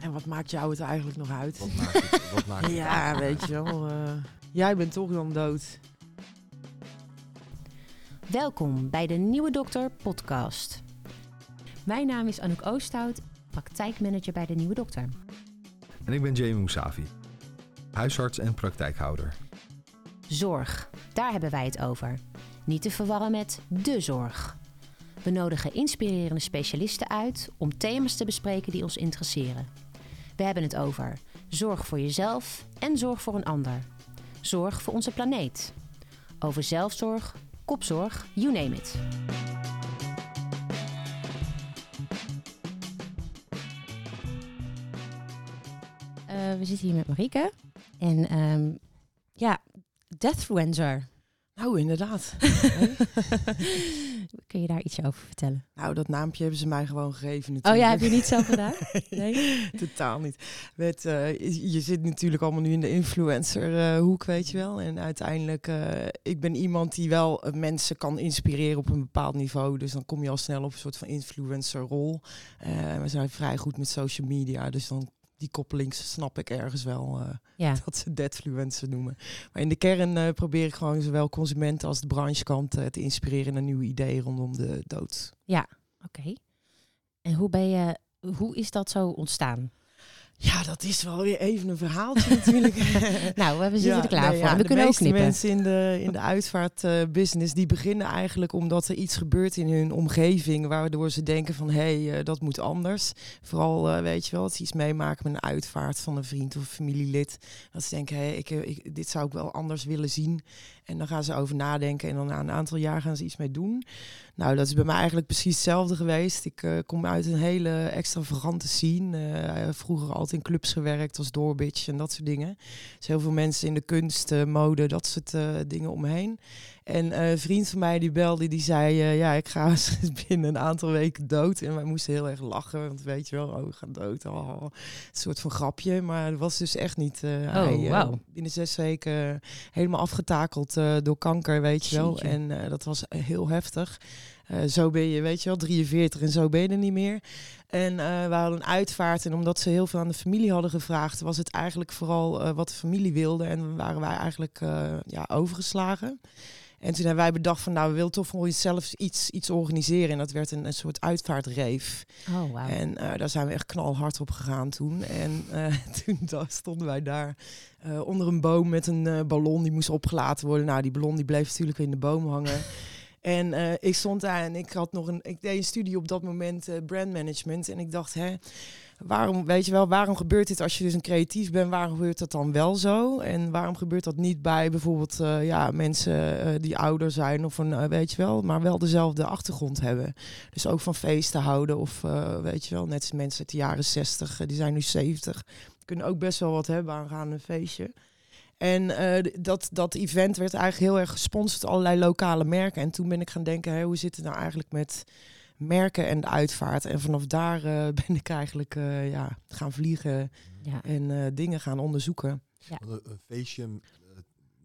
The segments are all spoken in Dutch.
En wat maakt jou het eigenlijk nog uit? Wat maakt het, wat maakt het Ja, weet je wel. eh, jij bent toch dan dood. Welkom bij de Nieuwe Dokter podcast. Mijn naam is Anouk Oosthout, praktijkmanager bij de Nieuwe Dokter. En ik ben Jamie Mousavi, huisarts en praktijkhouder. Zorg, daar hebben wij het over. Niet te verwarren met de zorg. We nodigen inspirerende specialisten uit om thema's te bespreken die ons interesseren. We hebben het over zorg voor jezelf en zorg voor een ander. Zorg voor onze planeet. Over zelfzorg, kopzorg, you name it. Eh, we zitten hier met Marieke. En ehm, ja, Deathfluencer. Nou, inderdaad. Kun je daar iets over vertellen? nou, dat naampje hebben ze mij gewoon gegeven Oh natuurlijk. ja, heb je niet zelf gedaan? Nee? Totaal niet. Met, eh, je zit natuurlijk allemaal nu in de influencer hoek, weet je wel. En uiteindelijk, eh, ik ben iemand die wel eh, mensen kan inspireren op een bepaald niveau. Dus dan kom je al snel op een soort van influencer rol. We zijn vrij goed met social media, dus dan die koppeling snap ik ergens wel. eh, Ja. dat ze noemen. Maar in de kern eh, probeer ik gewoon zowel consumenten als de branchekant eh, te inspireren naar nieuwe ideeën rondom de dood. Oké. En hoe ben je, hoe is dat zo ontstaan? Ja, dat is wel weer even een verhaaltje natuurlijk. Nou, we zitten Ja, er klaar nee, voor. ja, we de kunnen ook mensen in de, in de uitvaartbusiness, die beginnen eigenlijk omdat er iets gebeurt in hun omgeving, waardoor ze denken van, hé, hey, eh, dat moet anders. Vooral, eh, weet je wel, dat ze iets meemaken met een uitvaart van een vriend of familielid. Dat ze denken, hé, hey, ik, eh, ik, dit zou ik wel anders willen zien. En dan gaan ze over nadenken en dan na een aantal jaar gaan ze iets mee doen. Nou, dat is bij mij eigenlijk precies hetzelfde geweest. Ik eh, kom uit een hele extravagante scene. Eh, vroeger altijd in clubs gewerkt als doorbitch en dat soort dingen. Dus heel veel mensen in de kunst, eh, mode, dat soort dingen omheen. En eh, een vriend van mij die belde, die zei, eh, ja, ik ga binnen een aantal weken dood. En wij moesten heel erg lachen, want weet je wel, oh, we gaan dood. Oh, een soort van grapje, maar dat was dus echt niet. eh, hij, eh, wauw. binnen zes weken helemaal afgetakeld eh, door kanker, weet je wel. Jeetje. En eh, dat was heel heftig. Eh, zo ben je, weet je wel, 43 en zo ben je er niet meer. En eh, we hadden een uitvaart. En omdat ze heel veel aan de familie hadden gevraagd, was het eigenlijk vooral eh, wat de familie wilde. En waren wij eigenlijk eh, ja, overgeslagen. En toen hebben wij bedacht van, nou, we willen toch voor onszelf iets, iets organiseren. En dat werd een, een soort uitvaartreef. Oh, wauw. En eh, daar zijn we echt knalhard op gegaan toen. En eh, toen stonden wij daar eh, onder een boom met een ballon die moest opgelaten worden. Nou, die ballon die bleef natuurlijk in de boom hangen. En ik stond daar en ik had nog een. Ik deed een studie op dat moment brandmanagement. En ik dacht, hè, waarom, weet je wel, waarom gebeurt dit als je dus een creatief bent? Waarom gebeurt dat dan wel zo? En waarom gebeurt dat niet bij bijvoorbeeld eh, ja, mensen eh, die ouder zijn of een, eh, weet je wel, maar wel dezelfde achtergrond hebben? Dus ook van feesten houden of weet je wel, net als mensen uit de jaren 60, eh, die zijn nu 70, kunnen ook best wel wat hebben aan gaan een feestje. En dat, dat event werd eigenlijk heel erg gesponsord door allerlei lokale merken. En toen ben ik gaan denken, hé, hoe zit het nou eigenlijk met merken en de uitvaart? En vanaf daar eh, ben ik eigenlijk eh, ja, gaan vliegen Ja. en eh, dingen gaan onderzoeken. Een, een feestje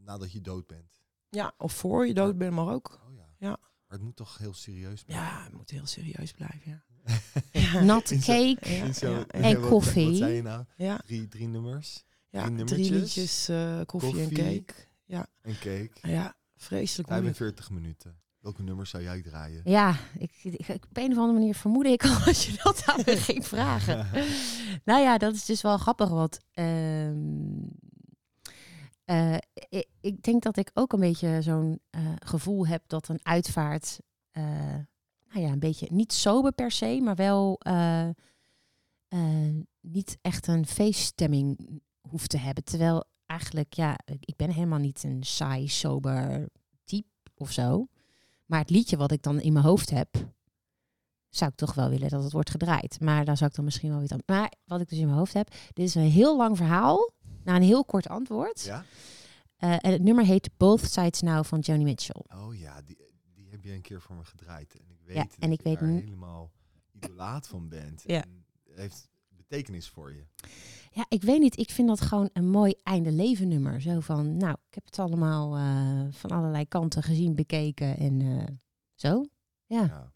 nadat je dood bent. Ja, of voor je dood bent, maar ook. Oh ja. Ja. Maar het moet toch heel serieus blijven? Ja, het moet heel serieus blijven, ja. Zo- cake. Zo-. En wat- koffie. Wat zei je nou? Ja, Drie, drie nummers ja Drie liedjes, eh, koffie, en cake. Ja, en cake. ja vreselijk moeilijk. 45 minuten. Welke nummers zou jij draaien? Ja, ik, ik, op een of andere manier vermoedde ik al als je dat aan me ging vragen. Nou ja, dat is dus wel grappig, want ehm, eh, ik, ik denk dat ik ook een beetje zo'n eh, gevoel heb dat een uitvaart, eh, nou ja, een beetje niet sober per se, maar wel niet echt een feeststemming hoeft te hebben. Terwijl eigenlijk, ja, ik ben helemaal niet een saai, sober type of zo. Maar het liedje wat ik dan in mijn hoofd heb, zou ik toch wel willen dat het wordt gedraaid. Maar daar zou ik dan misschien wel weer aan. Maar wat ik dus in mijn hoofd heb, dit is een heel lang verhaal na een heel kort antwoord. Ja? Eh, en het nummer heet Both Sides Now van Joni Mitchell. Oh ja, die, die heb je een keer voor me gedraaid. En ik weet Ja, dat en ik je weet daar helemaal idolaat van bent. Ja. En heeft betekenis voor je. Ja, ik weet niet. Ik vind dat gewoon een mooi einde leven nummer. Zo van, nou, ik heb het allemaal eh, van allerlei kanten gezien, bekeken en eh, zo. Ja. Ja.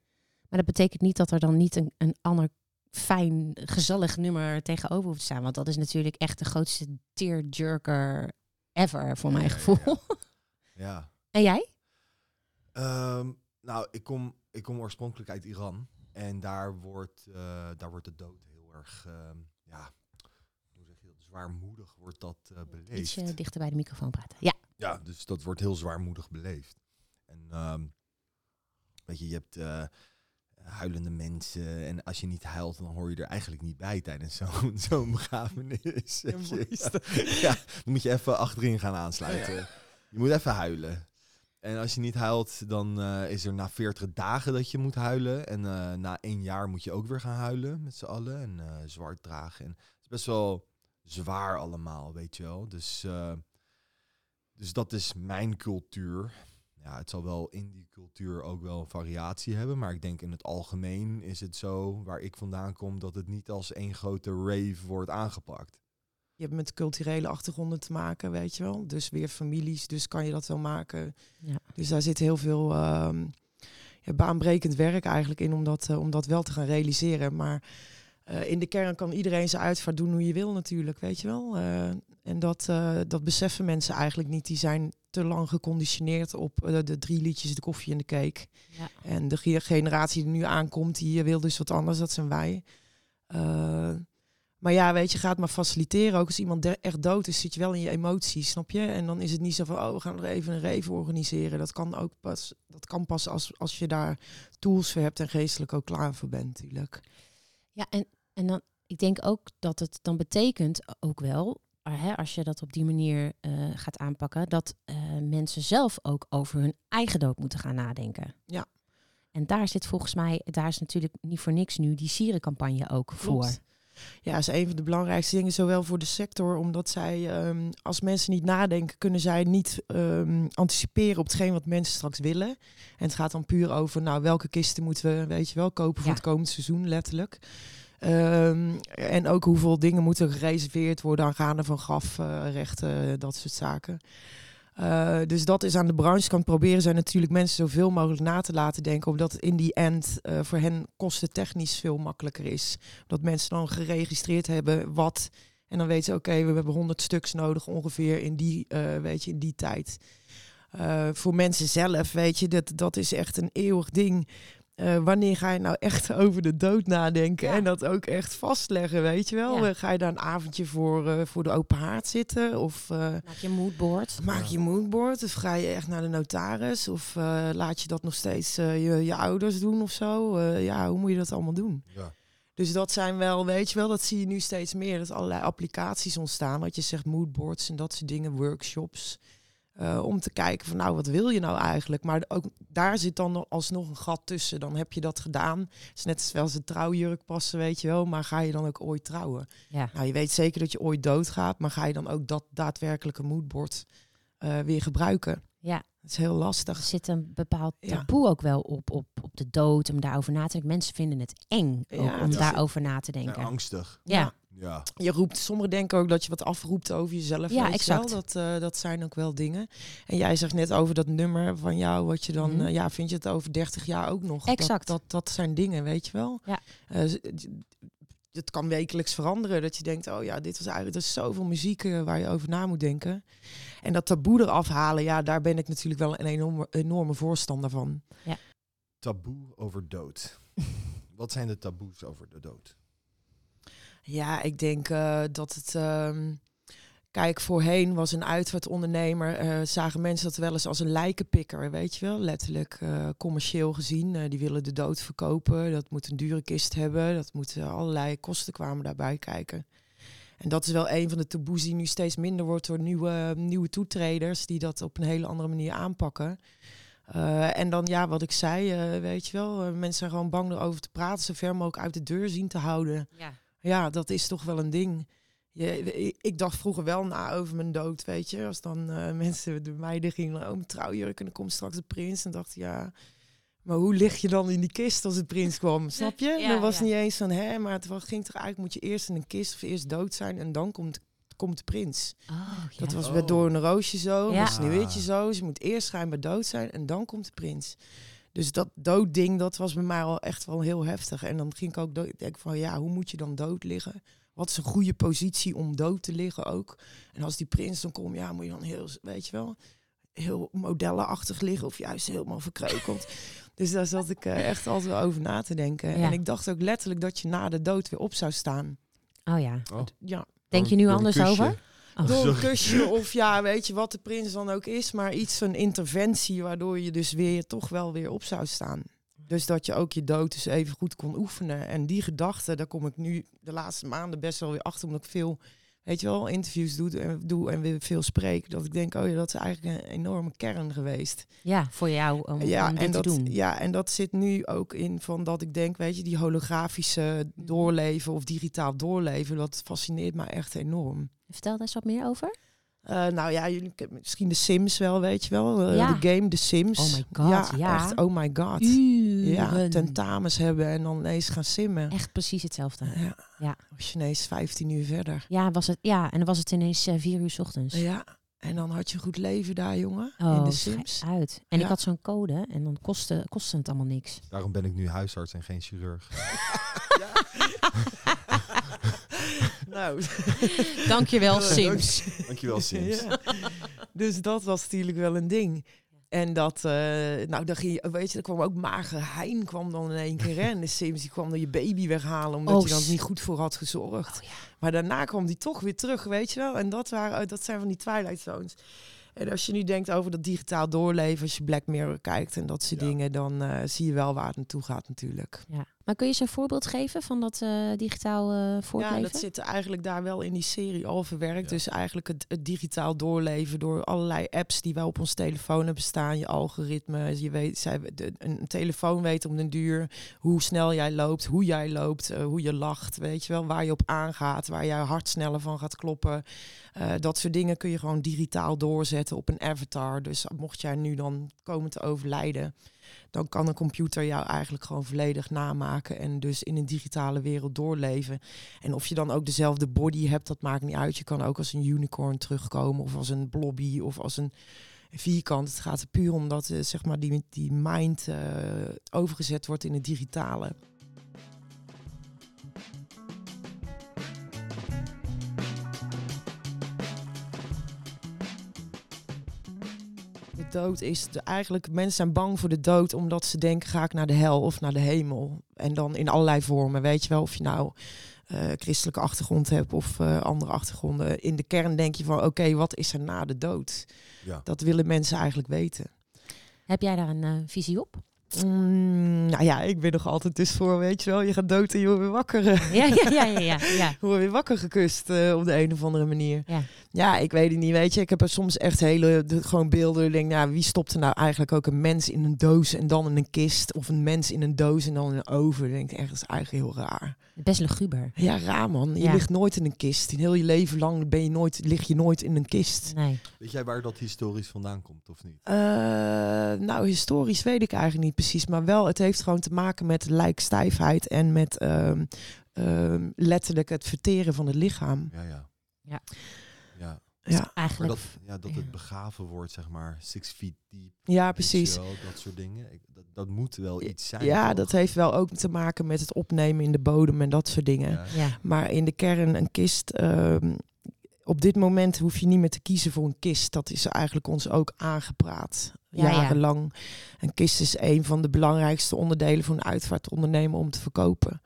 Maar dat betekent niet dat er dan niet een, een ander fijn, gezellig nummer tegenover hoeft te staan. Want dat is natuurlijk echt de grootste tearjerker ever, voor mijn Ja, gevoel. Ja. En jij? Ehm, nou, ik kom, ik kom oorspronkelijk uit Iran. En daar wordt, eh, daar wordt de dood erg, ehm, ja, hoe zeg je dat, zwaarmoedig wordt dat eh, beleefd. Ietsje dichter bij de microfoon praten. Ja. Ja, dus dat wordt heel zwaarmoedig beleefd. En ehm, weet je, je hebt eh, huilende mensen. En als je niet huilt, dan hoor je er eigenlijk niet bij tijdens zo'n zo'n begrafenis. Ja, ja, dan moet je even achterin gaan aansluiten. Je moet even huilen. En als je niet huilt, dan eh, is er na 40 dagen dat je moet huilen. En eh, na één jaar moet je ook weer gaan huilen met z'n allen. En eh, zwart dragen. En het is best wel zwaar allemaal, weet je wel. Dus, dus dat is mijn cultuur. Ja, het zal wel in die cultuur ook wel variatie hebben. Maar ik denk in het algemeen is het zo, waar ik vandaan kom, dat het niet als één grote rave wordt aangepakt. Je hebt met culturele achtergronden te maken, weet je wel. Dus weer families, dus kan je dat wel maken. Ja. Dus daar zit heel veel ehm, ja, baanbrekend werk eigenlijk in om dat, eh, om dat wel te gaan realiseren. Maar eh, in de kern kan iedereen zijn uitvaart doen hoe je wil natuurlijk, weet je wel. Eh, en dat, dat beseffen mensen eigenlijk niet. Die zijn te lang geconditioneerd op de drie liedjes, de koffie en de cake. Ja. En de ge- generatie die nu aankomt, die wil dus wat anders. Dat zijn wij. Maar ja, weet je, gaat maar faciliteren. Ook als iemand echt dood is, zit je wel in je emoties, snap je? En dan is het niet zo van, oh, we gaan er even een rave organiseren. Dat kan ook pas, dat kan pas als, als je daar tools voor hebt en geestelijk ook klaar voor bent, natuurlijk. Ja, en, en dan, ik denk ook dat het dan betekent ook wel, eh, hè, als je dat op die manier eh, gaat aanpakken, dat eh, mensen zelf ook over hun eigen dood moeten gaan nadenken. Ja. En daar zit volgens mij, daar is natuurlijk niet voor niks nu die sierencampagne ook voor. Ja, is een van de belangrijkste dingen, zowel voor de sector, omdat zij, ehm, als mensen niet nadenken, kunnen zij niet ehm, anticiperen op hetgeen wat mensen straks willen. En het gaat dan puur over, nou, welke kisten moeten we, weet je wel, kopen voor het komend seizoen, letterlijk. Ehm, en ook hoeveel dingen moeten gereserveerd worden aangaande van grafrechten, dat soort zaken. Eh, dus dat is aan de branchekant proberen zij natuurlijk mensen zoveel mogelijk na te laten denken, omdat in die end eh, voor hen kostentechnisch veel makkelijker is. Dat mensen dan geregistreerd hebben wat. En dan weten ze, oké, we hebben 100 stuks nodig ongeveer in die, eh, weet je, in die tijd. Voor mensen zelf, weet je, dat, dat is echt een eeuwig ding. Eh, wanneer ga je nou echt over de dood nadenken Ja. en dat ook echt vastleggen, weet je wel? Ja. Eh, ga je daar een avondje voor, eh, voor de open haard zitten? Of eh, Maak je moodboard. maak je moodboard? Of ga je echt naar de notaris? Of eh, laat je dat nog steeds je, je ouders doen of zo? Eh, ja, hoe moet je dat allemaal doen? Ja. Dus dat zijn wel, weet je wel, dat zie je nu steeds meer. Dat allerlei applicaties ontstaan. Wat je zegt, moodboards en dat soort dingen, workshops. Eh, om te kijken van, nou, wat wil je nou eigenlijk? Maar ook daar zit dan nog alsnog een gat tussen. Dan heb je dat gedaan. Het is net zoals een trouwjurk passen, weet je wel. Maar ga je dan ook ooit trouwen? Ja. Nou, je weet zeker dat je ooit doodgaat. Maar ga je dan ook dat daadwerkelijke moodboard eh, weer gebruiken? Ja. Dat is heel Er lastig. zit een bepaald Ja. taboe ook wel op, op, op de dood, om daarover na te denken. Mensen vinden het eng ook Ja, om daarover na te denken. angstig. Ja. Ja. Je roept, sommigen denken ook dat je wat afroept over jezelf. Ja, weet je exact. wel. Dat, eh, dat zijn ook wel dingen. En jij zegt net over dat nummer van jou, wat je dan, Mhm. eh, ja, vind je het over 30 jaar ook nog? Dat- Exact. Dat, dat, zijn dingen, weet je wel. Ja. Eh, het kan wekelijks veranderen. Dat je denkt, oh ja, dit was eigenlijk, er is zoveel muziek waar je over na moet denken. En dat taboe eraf halen, ja, daar ben ik natuurlijk wel een enorme, enorme voorstander van. Taboe over dood. Wat zijn de taboes over de dood? Ja, ik denk eh, dat het. ehm, kijk, voorheen was een uitvaartondernemer. eh zagen mensen dat wel eens als een lijkenpikker, weet je wel? Letterlijk eh, commercieel gezien. Die willen de dood verkopen. Dat moet een dure kist hebben. Dat moet eh, allerlei kosten kwamen daarbij kijken. En dat is wel een van de taboes die nu steeds minder wordt door nieuwe, nieuwe toetreders die dat op een hele andere manier aanpakken. En dan ja, wat ik zei, weet je wel, mensen zijn gewoon bang erover te praten, zo ver mogelijk uit de deur zien te houden. Ja. Ja, dat is toch wel een ding. Je, ik- dacht vroeger wel na over mijn dood, weet je. Als dan eh, mensen, de meiden gingen, oh, mijn trouwjurk en dan komt straks de prins. En dacht ja, maar hoe lig je dan in die kist als de prins kwam? Snap je? Ja, dan was ja. niet eens van, hè, maar het was- ging toch eigenlijk, moet je eerst in een kist of eerst dood zijn en dan komt, komt de prins. Oh, ja. Dat was Oh. bij Door een Roosje zo, Ja. bij Sneeuwwitje zo. Ze moet eerst schijnbaar dood zijn en dan komt de prins. Dus dat doodding, dat was bij mij al echt wel heel heftig. En dan ging ik ook dood, denk van, ja, hoe moet je dan dood liggen? Wat is een goede positie om dood te liggen ook? En als die prins dan komt, ja, moet je dan heel, weet je wel, heel modellenachtig liggen of juist helemaal verkreukeld. dus daar zat ik eh, echt altijd wel over na te denken. Ja. En ik dacht ook letterlijk dat je na de dood weer op zou staan. Oh ja. Oh, Ja, Denk je nu anders over? Oh. door een kusje of ja, weet je wat de prins dan ook is, maar iets van interventie waardoor je dus weer toch wel weer op zou staan. Dus dat je ook je dood dus even goed kon oefenen. En die gedachte, daar kom ik nu de laatste maanden best wel weer achter, omdat ik veel, weet je wel, interviews doe en, doe en weer veel spreek. Dat ik denk, oh ja, dat is eigenlijk een enorme kern geweest. Ja, voor jou om, ja, om dit en dat, te doen. ja, en dat zit nu ook in van dat ik denk, weet je, die holografische doorleven of digitaal doorleven, dat fascineert mij echt enorm. Vertel daar eens wat meer over. Eh, nou ja, jullie misschien de Sims wel, weet je wel. Eh, Ja. De game The Sims. Oh my god, ja. Echt, oh my god. Ja, tentamens hebben en dan ineens gaan simmen. Echt precies hetzelfde. Ja. Ja. Ineens 15 uur verder. Ja, was het, ja, en dan was het ineens eh, vier uur 's ochtends. Ja. En dan had je een goed leven daar, jongen. Oh, in de schij Sims. uit. En ik had zo'n code en dan kostte, kostte het allemaal niks. Daarom ben ik nu huisarts en geen chirurg. nou, Dankjewel, Sims. Dankjewel, Sims. Ja. Dus dat was natuurlijk wel een ding. En dat, eh, nou, dan ging je, weet je, er kwam ook Mager Hein kwam dan in één keer. hè. En de Sims die kwam dan je baby weghalen, omdat Oh, je dan niet goed voor had gezorgd. Oh, ja. Maar daarna kwam die toch weer terug, weet je wel. En dat, waren, dat zijn van die Twilight Zones. En als je nu denkt over dat digitaal doorleven, als je Black Mirror kijkt en dat soort Ja. dingen, dan eh, zie je wel waar het naartoe gaat natuurlijk. Ja. Maar kun je eens een voorbeeld geven van dat eh, digitaal eh voortleven? Ja, dat zit eigenlijk daar wel in die serie al verwerkt. Ja. Dus eigenlijk het, het digitaal doorleven door allerlei apps die wij op ons telefoon hebben staan. Je algoritme, je weet, zij, de, een telefoon weet om den duur hoe snel jij loopt, hoe jij loopt, eh, hoe je lacht, weet je wel, waar je op aangaat, waar je hart sneller van gaat kloppen. Eh, dat soort dingen kun je gewoon digitaal doorzetten op een avatar. Dus mocht jij nu dan komen te overlijden, dan kan een computer jou eigenlijk gewoon volledig namaken en dus in een digitale wereld doorleven. En of je dan ook dezelfde body hebt, dat maakt niet uit. Je kan ook als een unicorn terugkomen of als een blobby of als een vierkant. Het gaat er puur om dat eh, zeg maar die, die mind eh, overgezet wordt in het digitale. Dood is de, eigenlijk, mensen zijn bang voor de dood omdat ze denken, ga ik naar de hel of naar de hemel? En dan in allerlei vormen, weet je wel, of je nou eh, christelijke achtergrond hebt of eh, andere achtergronden. In de kern denk je van, oké, wat is er na de dood? Ja. Dat willen mensen eigenlijk weten. Heb jij daar een eh, visie op? Mm, nou ja, ik ben nog altijd dus voor, weet je wel, je gaat dood en je wordt weer wakker. ja, ja, ja, ja, ja. ja. je wordt weer wakker gekust eh, op de een of andere manier. Ja. Ja, ik weet het niet, weet je. Ik heb er soms echt hele, de, gewoon beelden. Ik denk, nou, wie stopt er nou eigenlijk ook een mens in een doos en dan in een kist? Of een mens in een doos en dan in een oven? Ik denk echt, dat is eigenlijk heel raar. Best luguber. Ja, raar man. Je Ja. ligt nooit in een kist. In heel je leven lang ben je nooit, lig je nooit in een kist. Nee. Weet jij waar dat historisch vandaan komt, of niet? Eh, nou, historisch weet ik eigenlijk niet precies. Maar wel, het heeft gewoon te maken met lijkstijfheid en met ehm, ehm, letterlijk het verteren van het lichaam. Ja, ja. Ja. Ja, Ja, maar Eigenlijk. dat, ja, dat het begraven wordt, zeg maar, six feet deep. ja precies. wel, dat soort dingen. Ik, dat, dat moet wel iets zijn. Ja, toch? dat heeft wel ook te maken met het opnemen in de bodem en dat soort dingen. Ja. Ja. Maar in de kern, een kist. ehm, op dit moment hoef je niet meer te kiezen voor een kist. Dat is eigenlijk ons ook aangepraat. Ja, ja. jarenlang. Een kist is een van de belangrijkste onderdelen voor een uitvaartondernemer om te verkopen.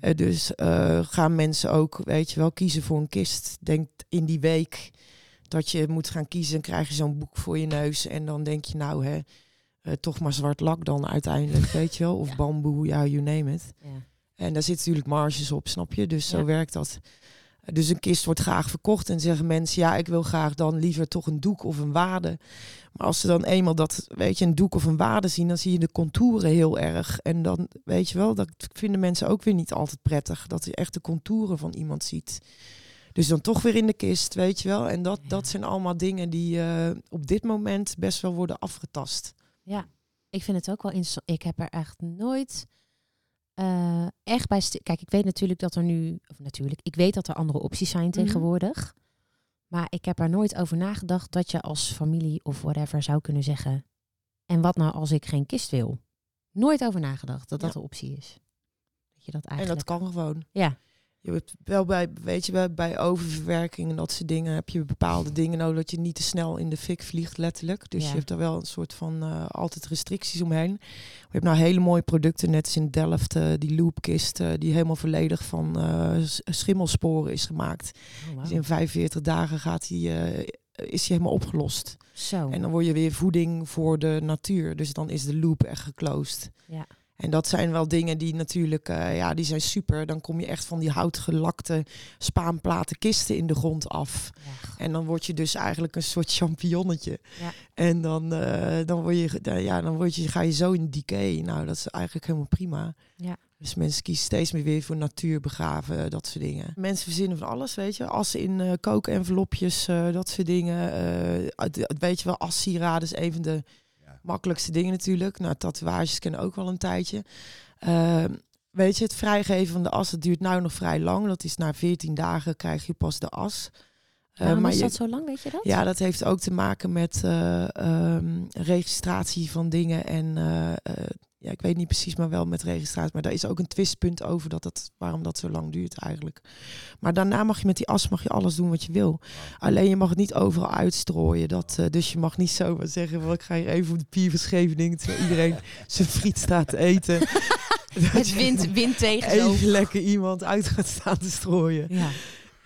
Eh, dus eh, gaan mensen ook, weet je wel, kiezen voor een kist. Denk in die week dat je moet gaan kiezen, dan krijg je zo'n boek voor je neus. En dan denk je, nou hè, eh, toch maar zwart lak dan uiteindelijk, weet je wel. Of Ja. bamboe, ja, you name it. Ja. En daar zitten natuurlijk marges op, snap je? Dus Ja. zo werkt dat. Dus een kist wordt graag verkocht en zeggen mensen, ja, ik wil graag dan liever toch een doek of een wade. Maar als ze dan eenmaal dat, weet je, een doek of een wade zien, dan zie je de contouren heel erg. En dan, weet je wel, dat vinden mensen ook weer niet altijd prettig. Dat je echt de contouren van iemand ziet. Dus dan toch weer in de kist, weet je wel. En dat, Ja. dat zijn allemaal dingen die eh, op dit moment best wel worden afgetast. Ik vind het ook wel interessant. Ik heb er echt nooit eh, echt bij. Kijk, ik weet natuurlijk dat er nu, of natuurlijk, ik weet dat er andere opties zijn Mhm. tegenwoordig. Maar ik heb er nooit over nagedacht dat je als familie of whatever zou kunnen zeggen. En wat nou als ik geen kist wil? Nooit over nagedacht dat dat Ja. een optie is. Dat je dat En eigenlijk... dat kan gewoon. Ja, Je hebt wel bij, weet je, bij, bij oververwerking en dat soort dingen heb je bepaalde dingen nodig dat je niet te snel in de fik vliegt, letterlijk. Dus Ja. je hebt daar wel een soort van eh, altijd restricties omheen. Je hebt nou hele mooie producten, net als in Delft, eh, die loopkist, eh, die helemaal volledig van schimmelsporen is gemaakt. Oh. Dus in 45 dagen gaat die, is die helemaal opgelost. Zo. En dan word je weer voeding voor de natuur. Dus dan is de loop echt geclosed. Ja. En dat zijn wel dingen die natuurlijk, eh, ja, die zijn super. Dan kom je echt van die houtgelakte spaanplaten kisten in de grond af. Ja, En dan word je dus eigenlijk een soort champignonnetje. Ja. En dan, eh, dan, word je, ja, dan word je, ga je zo in decay. Nou, dat is eigenlijk helemaal prima. Ja. Dus mensen kiezen steeds meer weer voor natuur begraven, dat soort dingen. Mensen verzinnen van alles, weet je. Assen in eh kookenvelopjes, dat soort dingen. Weet je wel, assieraden is een van de. Makkelijkste dingen natuurlijk. Nou, tatoeages kennen ook wel een tijdje. Ehm, weet je, het vrijgeven van de as, dat duurt nou nog vrij lang. Dat is na 14 dagen krijg je pas de as. Waarom maar is je- dat zo lang, weet je dat? ja, dat heeft ook te maken met eh, ehm, registratie van dingen. En eh, ja, ik weet niet precies, maar wel met registratie. Maar daar is ook een twistpunt over dat het, waarom dat zo lang duurt eigenlijk. Maar daarna mag je met die as mag je alles doen wat je wil. Alleen je mag het niet overal uitstrooien. Dat, eh, dus je mag niet zomaar zeggen, van, ik ga hier even op de pier van Scheveningen, terwijl iedereen zijn friet staat te eten. Dat Het wind, wind tegen. Even lekker iemand uit gaat staan te strooien. Ja.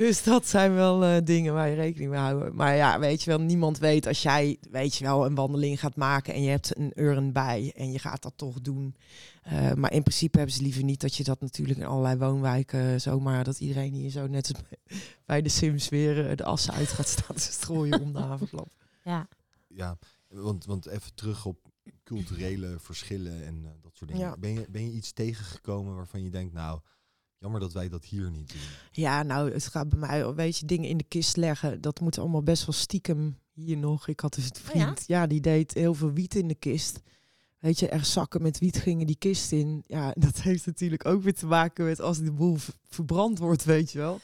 Dus dat zijn wel eh, dingen waar je rekening mee houdt. Maar ja, weet je wel, niemand weet als jij, weet je wel, een wandeling gaat maken en je hebt een urn bij en je gaat dat toch doen. Eh, maar in principe hebben ze liever niet dat je dat natuurlijk in allerlei woonwijken zomaar, dat iedereen hier zo net als bij- de Sims weer eh, de assen uit gaat staan te strooien om de havenklap. Ja. Ja, want, want even terug op culturele verschillen en eh, dat soort dingen. Ja. Ben, je, ben je iets tegengekomen waarvan je denkt, nou, jammer dat wij dat hier niet doen? Ja, nou, het gaat bij mij, weet je, dingen in de kist leggen. Dat moet allemaal best wel stiekem hier nog. Ik had dus een Oh ja? vriend, ja? die deed heel veel wiet in de kist. Weet je, er zakken met wiet gingen die kist in. Ja, dat heeft natuurlijk ook weer te maken met als de boel ver- verbrand wordt, weet je wel.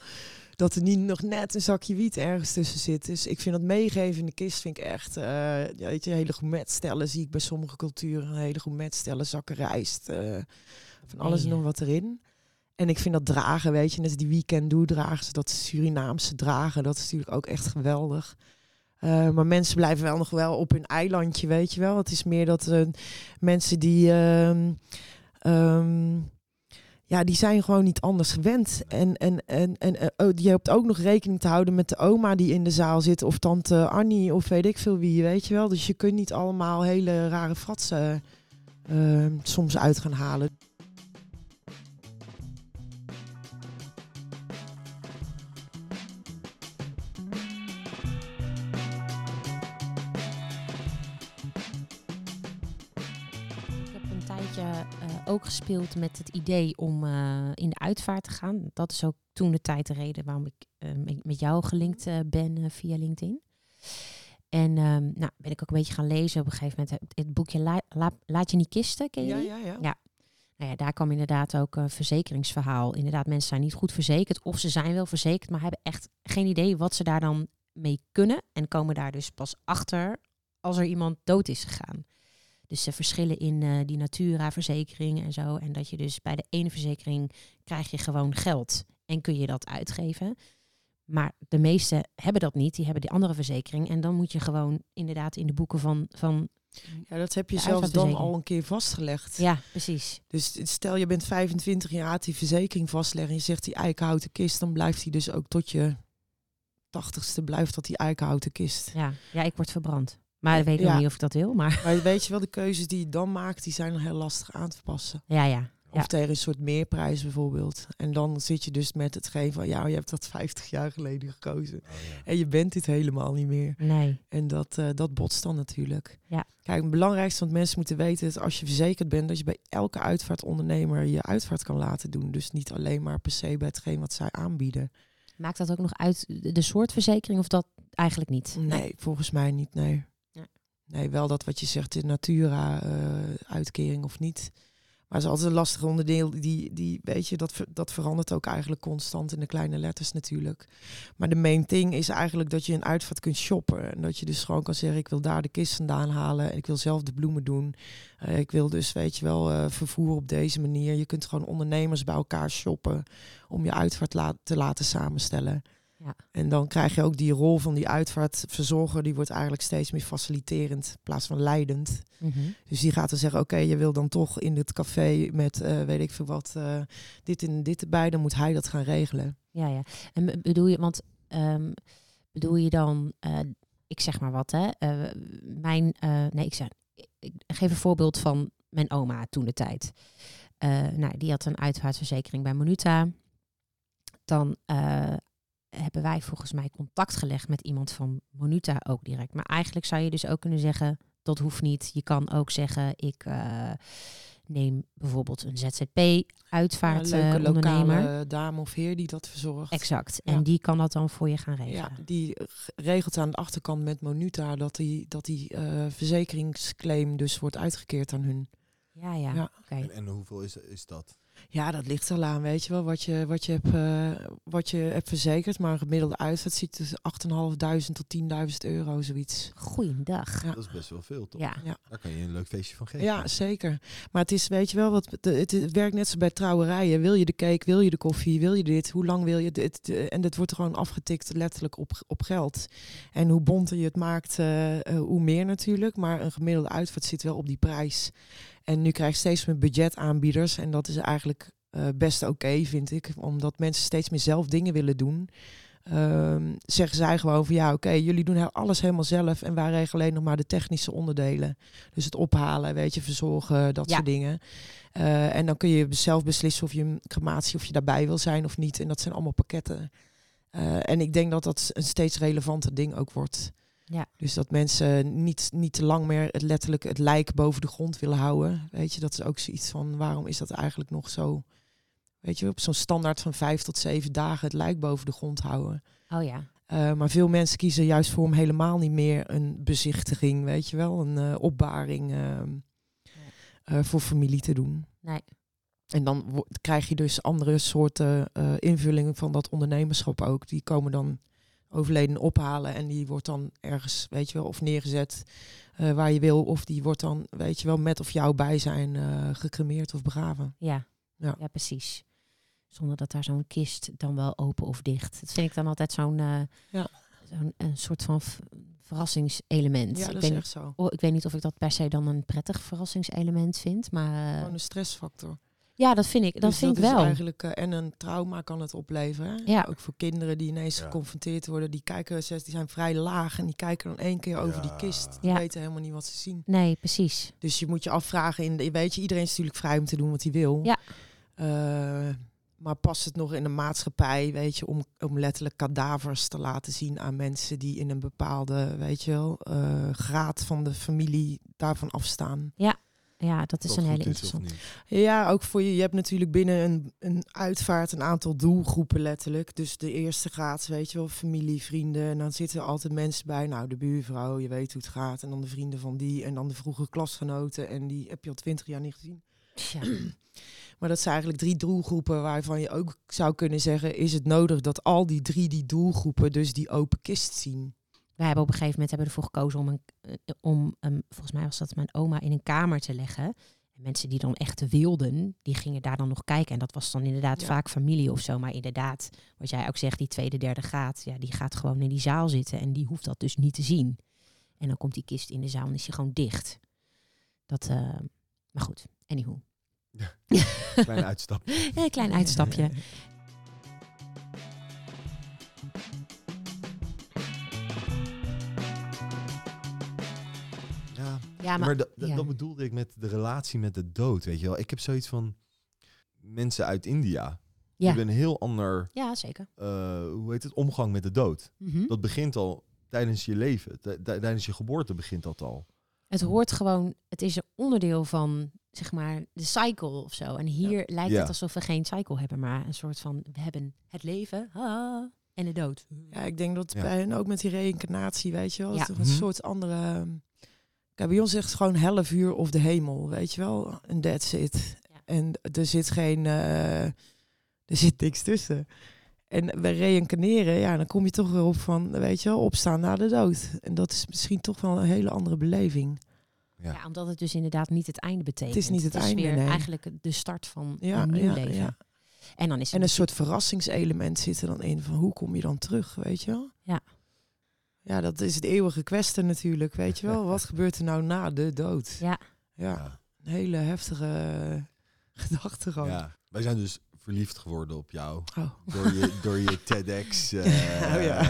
Dat er niet nog net een zakje wiet ergens tussen zit. Dus ik vind dat meegeven in de kist vind ik echt... eh, ja, weet je, hele gourmetstellen zie ik bij sommige culturen. Een hele gourmetstellen, zakken rijst. eh, van alles en nog wat erin. En ik vind dat dragen, weet je, net die weekend doe dragen, ze dat Surinaamse dragen, dat is natuurlijk ook echt geweldig. Eh, maar mensen blijven wel nog wel op hun eilandje, weet je wel. Het is meer dat eh, mensen die, ehm, ehm, ja, die zijn gewoon niet anders gewend. En, en, en, en eh, oh, je hebt ook nog rekening te houden met de oma die in de zaal zit, of tante Annie, of weet ik veel wie, weet je wel. Dus je kunt niet allemaal hele rare fratsen eh, soms uit gaan halen. Ook gespeeld met het idee om eh, in de uitvaart te gaan. Dat is ook toen de tijd de reden waarom ik eh, met- jou gelinkt eh, ben via LinkedIn. En ehm, nou, ben ik ook een beetje gaan lezen op een gegeven moment. Het, het boekje La- La- Laat je niet kisten, ken je Ja, ja, ja. Ja. Nou ja, daar kwam inderdaad ook een verzekeringsverhaal. Inderdaad, mensen zijn niet goed verzekerd. Of ze zijn wel verzekerd, maar hebben echt geen idee wat ze daar dan mee kunnen. En komen daar dus pas achter als er iemand dood is gegaan. Dus ze verschillen in eh, die Natura-verzekering en zo. En dat je dus bij de ene verzekering krijg je gewoon geld. En kun je dat uitgeven. Maar de meesten hebben dat niet. Die hebben die andere verzekering. En dan moet je gewoon inderdaad in de boeken van... van Ja, dat heb je zelfs dan al een keer vastgelegd. ja, precies. Dus stel je bent 25 jaar, had die verzekering vastleggen en je zegt die eikenhouten kist, dan blijft die dus ook tot je tachtigste blijft dat die eikenhouten kist. Ja, ja ik word verbrand. Maar ik weet Ja. nog niet of ik dat wil. Maar Maar weet je wel, de keuzes die je dan maakt, die zijn dan heel lastig aan te passen. ja, ja. Of Ja. tegen een soort meerprijs bijvoorbeeld. En dan zit je dus met hetgeen van, ja, je hebt dat 50 jaar geleden gekozen. Oh, ja. En je bent dit helemaal niet meer. Nee. En dat, eh, dat botst dan natuurlijk. Ja. Kijk, het belangrijkste wat mensen moeten weten is als je verzekerd bent, dat je bij elke uitvaartondernemer je uitvaart kan laten doen. Dus niet alleen maar per se bij hetgeen wat zij aanbieden. Maakt dat ook nog uit de- de soort verzekering of dat eigenlijk niet? Nee, volgens mij niet, nee. Nee, wel dat wat je zegt, de Natura-uitkering of niet. Maar het is altijd een lastig onderdeel. Die, die, weet je, dat, dat verandert ook eigenlijk constant in de kleine letters natuurlijk. Maar de main thing is eigenlijk dat je een uitvaart kunt shoppen. En dat je dus gewoon kan zeggen, ik wil daar de kist vandaan halen. En ik wil zelf de bloemen doen. Eh, ik wil dus, weet je wel, eh, vervoer op deze manier. Je kunt gewoon ondernemers bij elkaar shoppen om je uitvaart te laten samenstellen. Ja. En dan krijg je ook die rol van die uitvaartverzorger. Die wordt eigenlijk steeds meer faciliterend in plaats van leidend. Mhm. Dus die gaat dan zeggen, oké, je wil dan toch in het café met, eh, weet ik veel wat, eh, dit en dit erbij. Dan moet hij dat gaan regelen. Ja, ja. En be- bedoel je, want ehm, bedoel je dan, eh, ik zeg maar wat, hè? mijn, nee, ik zeg, ik, geef een voorbeeld van mijn oma toen de tijd. Nou, die had een uitvaartverzekering bij Monuta. Dan hebben wij volgens mij contact gelegd met iemand van Monuta ook direct. Maar eigenlijk zou je dus ook kunnen zeggen, dat hoeft niet. Je kan ook zeggen, ik eh, neem bijvoorbeeld een ZZP-uitvaart Een leuke ondernemer. lokale dame of heer die dat verzorgt. Exact. Ja. En die kan dat dan voor je gaan regelen. Ja, die eh, regelt aan de achterkant met Monuta dat die, dat die eh, verzekeringsclaim dus wordt uitgekeerd aan hun. Ja, ja. Ja. En, en hoeveel is, is dat? Ja, dat ligt er al aan, weet je wel, wat je, wat je, hebt, eh, wat je hebt verzekerd. Maar een gemiddelde uitzet ziet tussen 8.500 tot 10.000 euro, zoiets. Goeiedag. Ja. Dat is best wel veel, toch? Ja. Daar kan je een leuk feestje van geven. Ja, zeker. Maar het is, weet je wel, wat, het, het werkt net zo bij trouwerijen. Wil je de cake, wil je de koffie, wil je dit? Hoe lang wil je dit? En dat wordt gewoon afgetikt letterlijk op, op geld. En hoe bonter je het maakt, eh, eh, hoe meer natuurlijk. Maar een gemiddelde uitvaart zit wel op die prijs. En nu krijg je steeds meer budgetaanbieders. En dat is eigenlijk eh, best oké, vind ik. Omdat mensen steeds meer zelf dingen willen doen. Ehm, zeggen zij gewoon van ja, oké, jullie doen alles helemaal zelf. En wij regelen alleen nog maar de technische onderdelen. Dus het ophalen, weet je, verzorgen, dat Ja. soort dingen. Eh, en dan kun je zelf beslissen of je een crematie, of je daarbij wil zijn of niet. En dat zijn allemaal pakketten. Eh, en ik denk dat dat een steeds relevanter ding ook wordt. Ja. Dus dat mensen niet, niet te lang meer het letterlijk het lijk boven de grond willen houden. Weet je, dat is ook zoiets van waarom is dat eigenlijk nog zo? Weet je, op zo'n standaard van vijf tot zeven dagen het lijk boven de grond houden. Oh ja. Eh, maar veel mensen kiezen juist voor om helemaal niet meer een bezichtiging, weet je wel, een eh, opbaring ehm, eh, voor familie te doen. Nee. En dan krijg je dus andere soorten invullingen van dat ondernemerschap ook. Die komen dan overleden ophalen en die wordt dan ergens, weet je wel, of neergezet eh, waar je wil. Of die wordt dan, weet je wel, met of jouw bijzijn eh gecremeerd of begraven. Ja. Ja. ja, precies. Zonder dat daar zo'n kist dan wel open of dicht. Dat vind ik dan altijd zo'n eh, Ja. zo'n een soort van verrassingselement. Ja, ik, dat weet, echt zo. oh, ik weet niet of ik dat per se dan een prettig verrassingselement vind. Maar Gewoon een stressfactor. Ja, dat vind ik, dat Dus vind ik is wel. eigenlijk, eh, en een trauma kan het opleveren. Ja. Ook voor kinderen die ineens Ja. geconfronteerd worden. Die kijken, ze- die zijn vrij laag en die kijken dan één keer over die kist. Die Ja. weten helemaal niet wat ze zien. Nee, precies. Dus je moet je afvragen, in de, weet je, iedereen is natuurlijk vrij om te doen wat hij wil. Ja. Eh, maar past het nog in een maatschappij, weet je, om, om letterlijk kadavers te laten zien aan mensen die in een bepaalde, weet je wel, eh, graad van de familie daarvan afstaan. Ja, dat is Dat een hele interessante. Ja, ook voor je. Je hebt natuurlijk binnen een, een uitvaart een aantal doelgroepen letterlijk. Dus de eerste graad, weet je wel, familie, vrienden. En dan zitten er altijd mensen bij. Nou, de buurvrouw, je weet hoe het gaat. En dan de vrienden van die. En dan de vroege klasgenoten. En die heb je al twintig jaar niet gezien. Tja. Maar dat zijn eigenlijk drie doelgroepen waarvan je ook zou kunnen zeggen... is het nodig dat al die drie die doelgroepen dus die open kist zien? Wij hebben op een gegeven moment hebben ervoor gekozen om, een, eh, om een, volgens mij was dat mijn oma, in een kamer te leggen. En mensen die dan echt wilden, die gingen daar dan nog kijken. En dat was dan inderdaad Ja. vaak familie of zo. Maar inderdaad, wat jij ook zegt, die tweede, derde graad, ja, die gaat gewoon in die zaal zitten. En die hoeft dat dus niet te zien. En dan komt die kist in de zaal en is die gewoon dicht. Dat, eh, maar goed, anywho. Klein uitstap. Een klein uitstapje. Ja, maar, maar, dat, dat- ja. dat bedoelde ik met de relatie met de dood, weet je wel. Ik heb zoiets van mensen uit India. Die Ja. hebben een heel ander, ja, zeker. eh, hoe heet het, omgang met de dood. Mhm. Dat begint al tijdens je leven. Tij- tij- Tijdens je geboorte begint dat al. Het hoort gewoon, het is een onderdeel van, zeg maar, de cycle of zo. En hier lijkt Ja. het alsof we geen cycle hebben, maar een soort van, we hebben het leven ah, en de dood. Ja, ik denk dat Ja. bij hen ook met die reïncarnatie, weet je wel, dat er een Mhm. soort andere. Kijk, bij ons zegt het gewoon helle vuur of de hemel, weet je wel, en that's it. Ja. en er zit geen, eh, er zit niks tussen. En we reïncarneren, ja, dan kom je toch weer op van, weet je wel, opstaan na de dood. En dat is misschien toch wel een hele andere beleving. Ja. Ja, omdat het dus inderdaad niet het einde betekent. Het is niet het einde, weer nee. eigenlijk de start van Ja, een nieuw ja, leven. ja. En dan is het En een soort verrassingselement zit er dan in van hoe kom je dan terug, weet je wel? Ja. Ja, dat is het eeuwige kwestie natuurlijk, weet je wel? Wat gebeurt er nou na de dood? Ja. Ja, een hele heftige eh, gedachtegang. Ja. Wij zijn dus verliefd geworden op jou. Oh. Door je, door je TEDx. eh, Oh ja.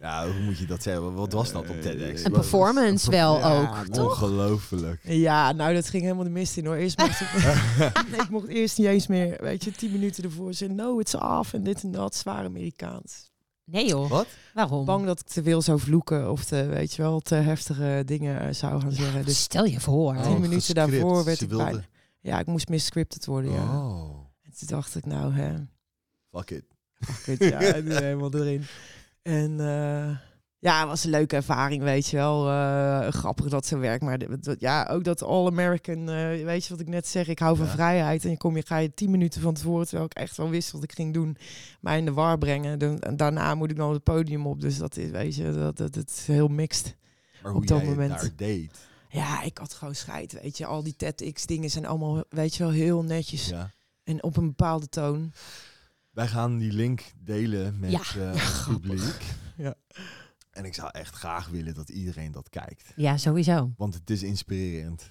ja, hoe moet je dat zeggen? Wat was dat op TEDx? Een performance wel Ja, ook, toch? Ongelooflijk. Ja, nou dat ging helemaal de mist in hoor. Eerst mocht ik, ik mocht eerst niet eens meer, weet je, tien minuten ervoor zeggen, no, it's off en dit en dat, zwaar Amerikaans. Nee joh, Wat? waarom? Bang dat ik te veel zou vloeken of te, weet je wel, te heftige dingen eh, zou gaan zeggen. Dus Stel je voor. Tien minuten gescript. daarvoor werd Ze ik bijna- ja, ik moest meer scripted worden, ja. Oh, En toen dacht ik, nou hè, fuck it. Kut, ja, en toen helemaal erin. En eh, ja, het was een leuke ervaring, weet je wel. Eh, grappig dat zo werkt. Maar de- dat- ja, ook dat All-American, eh, weet je wat ik net zeg? Ik hou van Ja. vrijheid. En je kom je, ga je tien minuten van tevoren, terwijl ik echt wel wist wat ik ging doen, mij in de war brengen. Dan, en daarna moet ik dan het podium op. Dus dat is, weet je, dat, dat, dat is heel mixed. Maar Op dat het moment. daar deed. Ja, ik had gewoon scheid, weet je. Al die TEDx-dingen zijn allemaal, weet je wel, heel netjes. Ja. En op een bepaalde toon. Wij gaan die link delen met Ja. eh, het publiek. Ja. En ik zou echt graag willen dat iedereen dat kijkt. Ja, sowieso. Want het is inspirerend.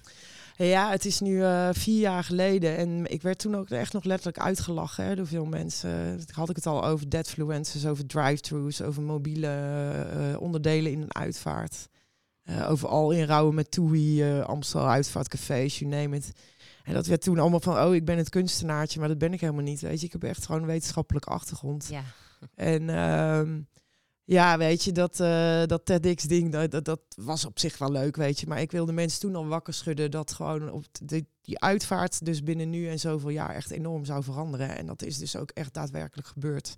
Ja, het is nu eh, vier jaar geleden en ik werd toen ook echt nog letterlijk uitgelachen hè, door veel mensen. Had ik het al over deadfluencers, over drive-thrus, over mobiele eh, onderdelen in een uitvaart. Eh, over al inrouwen met TUI, eh Amstel uitvaartcafés, you name it. En dat werd toen allemaal van, oh, ik ben het kunstenaartje, maar dat ben ik helemaal niet. Weet je, ik heb echt gewoon een wetenschappelijke achtergrond. Ja. En ehm, ja, weet je, dat, eh dat TEDx-ding, dat, dat, dat was op zich wel leuk, weet je. Maar ik wilde mensen toen al wakker schudden dat gewoon op de, die uitvaart dus binnen nu en zoveel jaar echt enorm zou veranderen. En dat is dus ook echt daadwerkelijk gebeurd.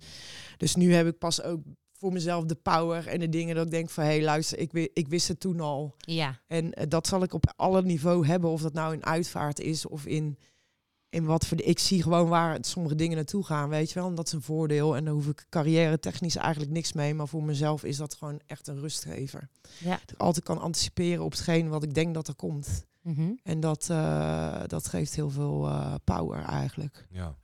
Dus nu heb ik pas ook voor mezelf de power en de dingen dat ik denk van, hé, hey, luister, ik, ik wist het toen al. Ja. En eh, dat zal ik op alle niveau hebben, of dat nou in uitvaart is of in, in wat voor... de- Ik zie gewoon waar sommige dingen naartoe gaan, weet je wel. En dat is een voordeel. En daar hoef ik carrière technisch eigenlijk niks mee. Maar voor mezelf is dat gewoon echt een rustgever. Ja. Dat ik altijd kan anticiperen op hetgeen wat ik denk dat er komt. Mhm. En dat, eh, dat geeft heel veel eh, power eigenlijk. Ja.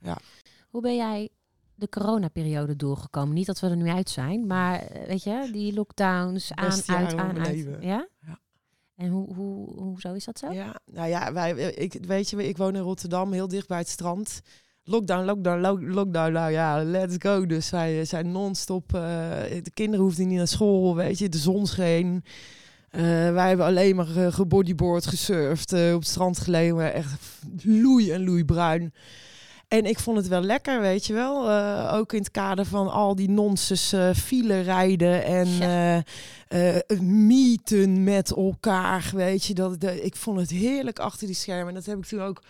Hoe ben jij de coronaperiode doorgekomen? Niet dat we er nu uit zijn, maar eh, weet je, die lockdowns aan, uit, aan, uit. Ja? En hoe, hoe, hoezo is dat zo? Ja, nou ja, wij, ik, weet je, ik woon in Rotterdam, heel dicht bij het strand. Lockdown, lockdown, lo- lockdown, nou ja, let's go. Dus wij zijn non-stop, eh, de kinderen hoefden niet naar school, weet je, de zon scheen. Eh, wij hebben alleen maar gebodyboard, gesurfd, eh, op het strand gelegen, echt loei en loei bruin. En ik vond het wel lekker, weet je wel. Eh, ook in het kader van al die nonsens eh file rijden en Ja. eh, meeten met elkaar, weet je. Dat, ik vond het heerlijk achter die schermen. En dat heb ik toen ook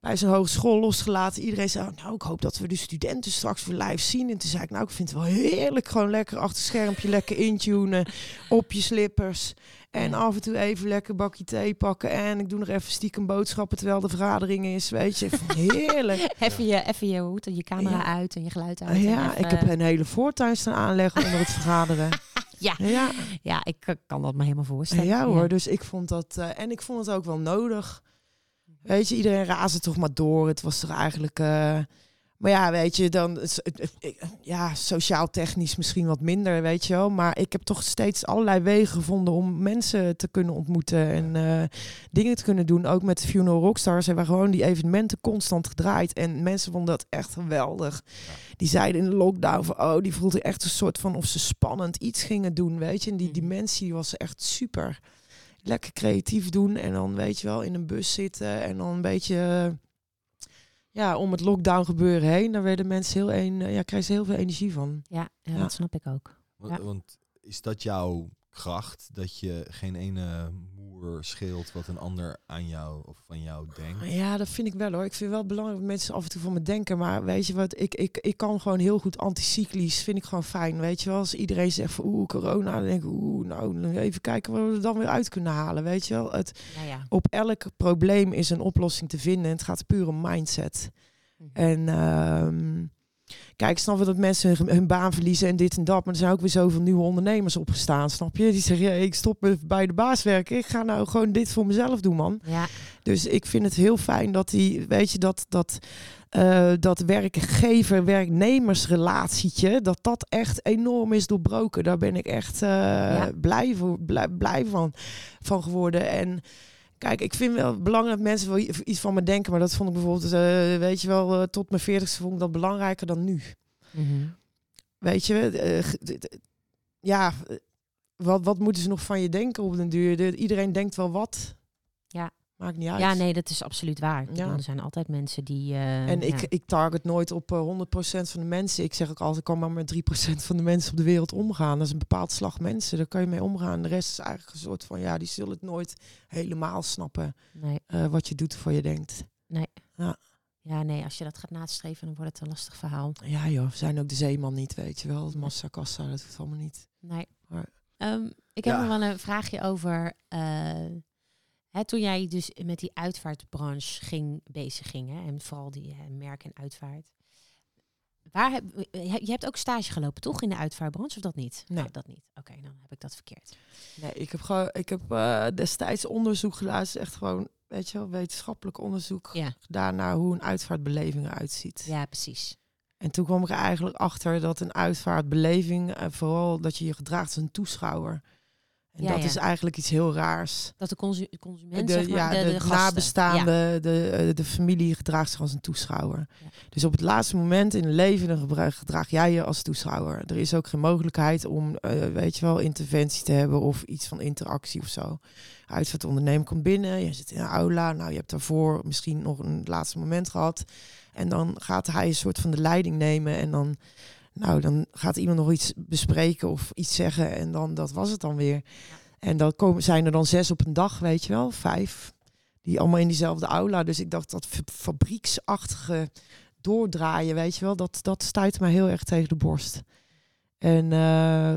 bij zo'n hogeschool losgelaten. Iedereen zei, nou, ik hoop dat we de studenten straks weer live zien. En toen zei ik, nou, ik vind het wel heerlijk. Gewoon lekker achter het schermpje, lekker intunen, op je slippers. En af en toe even lekker een bakje thee pakken. En ik doe nog even stiekem boodschappen terwijl de vergadering is. Weet je, heerlijk. Even je, even je hoed en je camera Ja. uit en je geluid uit. ja, even- ik heb een hele voortuin staan aanleggen onder het vergaderen. Ja. Ja, Ja, ik eh, kan dat me helemaal voorstellen. ja hoor, dus ik vond dat... eh, en ik vond het ook wel nodig. Weet je, iedereen raasde toch maar door. Het was toch eigenlijk... eh, maar ja, weet je, dan... Ja, sociaal-technisch misschien wat minder, weet je wel. Maar ik heb toch steeds allerlei wegen gevonden om mensen te kunnen ontmoeten. En eh, dingen te kunnen doen. Ook met de Funeral Rockstars hebben we gewoon die evenementen constant gedraaid. En mensen vonden dat echt geweldig. Die zeiden in de lockdown van... Oh, die voelde echt een soort van of ze spannend iets gingen doen, weet je. En die Mhm. dimensie was echt super lekker creatief doen en dan weet je wel in een bus zitten en dan een beetje eh, ja om het lockdown gebeuren heen. Daar werden mensen heel een, ja, krijgen ze heel veel energie van. Ja, ja, Ja. dat snap ik ook. Want, Ja. want is dat jouw kracht? Dat je geen ene scheelt wat een ander aan jou of van jou denkt. Ja, dat vind ik wel hoor. Ik vind wel belangrijk dat mensen af en toe van me denken. Maar weet je wat, ik, ik, ik kan gewoon heel goed anticyclisch. Vind ik gewoon fijn. Weet je wel, als iedereen zegt van oeh, corona. Dan denk ik, oeh, nou even kijken wat we er dan weer uit kunnen halen. Weet je wel, het, Ja, ja. op elk probleem is een oplossing te vinden. En het gaat puur om mindset. Mhm. En ehm, kijk, ik snap wel dat mensen hun, hun baan verliezen en dit en dat. Maar er zijn ook weer zoveel nieuwe ondernemers opgestaan, snap je? Die zeggen, ja, ik stop bij de baas werken. Ik ga nou gewoon dit voor mezelf doen, man. Ja, Dus ik vind het heel fijn dat die, weet je, dat, dat, eh, dat werkgever-werknemersrelatietje, dat dat echt enorm is doorbroken. Daar ben ik echt eh, blij, voor, blij, blij van, van geworden. En kijk, ik vind wel belangrijk dat mensen wel iets van me denken. Maar dat vond ik bijvoorbeeld, eh, weet je wel, eh, tot mijn veertigste vond ik dat belangrijker dan nu. Mhm. Weet je, eh, ja, wat, wat moeten ze nog van je denken op den duur? De- iedereen denkt wel wat. Ja. Maakt niet uit. ja, nee, dat is absoluut waar. Bedoel, Ja. Er zijn altijd mensen die... eh, En ik, ja. ik target nooit op eh, 100% van de mensen. Ik zeg ook altijd, ik kan maar met 3% van de mensen op de wereld omgaan. Dat is een bepaald slag mensen, daar kan je mee omgaan. De rest is eigenlijk een soort van, ja, die zullen het nooit helemaal snappen Nee, eh, wat je doet voor je denkt. ja, nee, als je dat gaat nastreven, dan wordt het een lastig verhaal. Ja joh, we zijn ook de zeeman niet, weet je wel. Massa kassa, dat hoeft allemaal niet. Nee. Maar- Ehm, ik heb Ja. nog wel een vraagje over... eh, hè, toen jij dus met die uitvaartbranche ging, bezig ging, hè, en vooral die eh, merk en uitvaart. Waar heb, eh, je hebt ook stage gelopen, toch, in de uitvaartbranche, of dat niet? Nee. Oh, dat niet. Oké, dan heb ik dat verkeerd. Nee, ik heb, gewoon, ik heb eh, destijds onderzoek is echt gewoon, weet je wel, wetenschappelijk onderzoek Ja, gedaan naar hoe een uitvaartbeleving eruit ziet. ja precies. En toen kwam ik er eigenlijk achter dat een uitvaartbeleving, eh, vooral dat je je gedraagt als een toeschouwer. En Ja, dat ja. is eigenlijk iets heel raars. Dat de consu consument, De, zeg maar, ja, de, de, de gasten. nabestaande, de, eh, de familie gedraagt zich als een toeschouwer. Dus op het laatste moment in het leven dan gedraag jij je als toeschouwer. Er is ook geen mogelijkheid om, eh, weet je wel, interventie te hebben of iets van interactie of zo. Uitvaartondernemer komt binnen, je zit in een aula. Nou, je hebt daarvoor misschien nog een laatste moment gehad. En dan gaat hij een soort van de leiding nemen en dan... Nou, dan gaat iemand nog iets bespreken of iets zeggen en dan dat was het dan weer. En dan komen, zijn er dan zes op een dag, weet je wel, vijf. Die allemaal in diezelfde aula. Dus ik dacht dat fa- fabrieksachtige doordraaien, weet je wel, dat, dat stuit mij heel erg tegen de borst. En eh,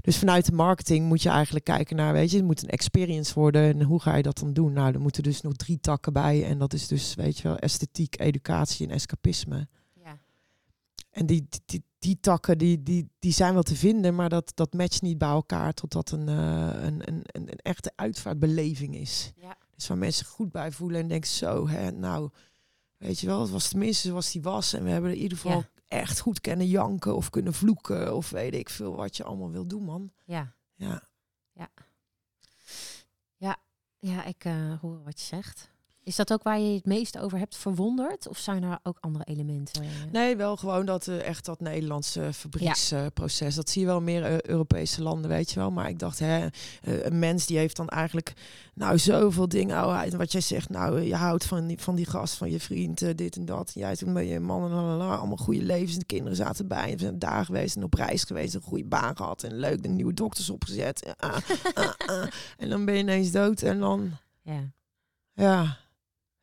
dus vanuit de marketing moet je eigenlijk kijken naar, weet je, het moet een experience worden. En hoe ga je dat dan doen? Nou, er moeten dus nog drie takken bij. En dat is dus, weet je wel, esthetiek, educatie en escapisme. Ja. En die, die, die, takken die, die, die zijn wel te vinden, maar dat, dat matcht niet bij elkaar totdat een, eh, een, een, een, een echte uitvaartbeleving is. Ja. Dus waar mensen goed bij voelen en denken, zo, hè, nou, weet je wel, het was tenminste zoals die was. En we hebben in ieder geval Ja. echt goed kunnen janken of kunnen vloeken of weet ik veel wat je allemaal wil doen, man. Ja. Ja. Ja, ik eh, hoor wat je zegt. Is dat ook waar je het meest over hebt verwonderd? Of zijn er ook andere elementen? Nee, wel gewoon dat eh, echt dat Nederlandse fabrieksproces. dat zie je wel meer eh, Europese landen, weet je wel. Maar ik dacht, hè, eh, een mens die heeft dan eigenlijk nou zoveel dingen. Oh, wat jij zegt, nou, je houdt van die, van die gast, van je vriend, dit en dat. En jij toen met je man en lalala, allemaal goede levens. En de kinderen zaten bij. En we zijn daar geweest en op reis geweest. Een goede baan gehad. En leuk, de nieuwe dokters opgezet. Ah, ah, ah. En dan ben je ineens dood. En dan, Ja. ja,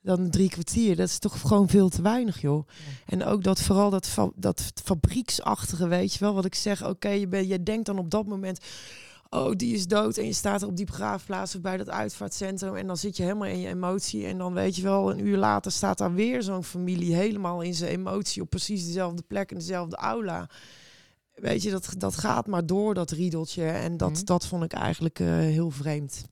dan drie kwartier. Dat is toch gewoon veel te weinig, joh. En ook dat vooral dat, fa dat fabrieksachtige, weet je wel, wat ik zeg. Oké, je, bent je denkt dan op dat moment, oh, die is dood. En je staat er op die begraafplaats of bij dat uitvaartcentrum. En dan zit je helemaal in je emotie. En dan weet je wel, een uur later staat daar weer zo'n familie helemaal in zijn emotie op precies dezelfde plek in dezelfde aula. Weet je, dat, dat gaat maar door, dat riedeltje. En dat, Mhm. dat vond ik eigenlijk eh, heel vreemd.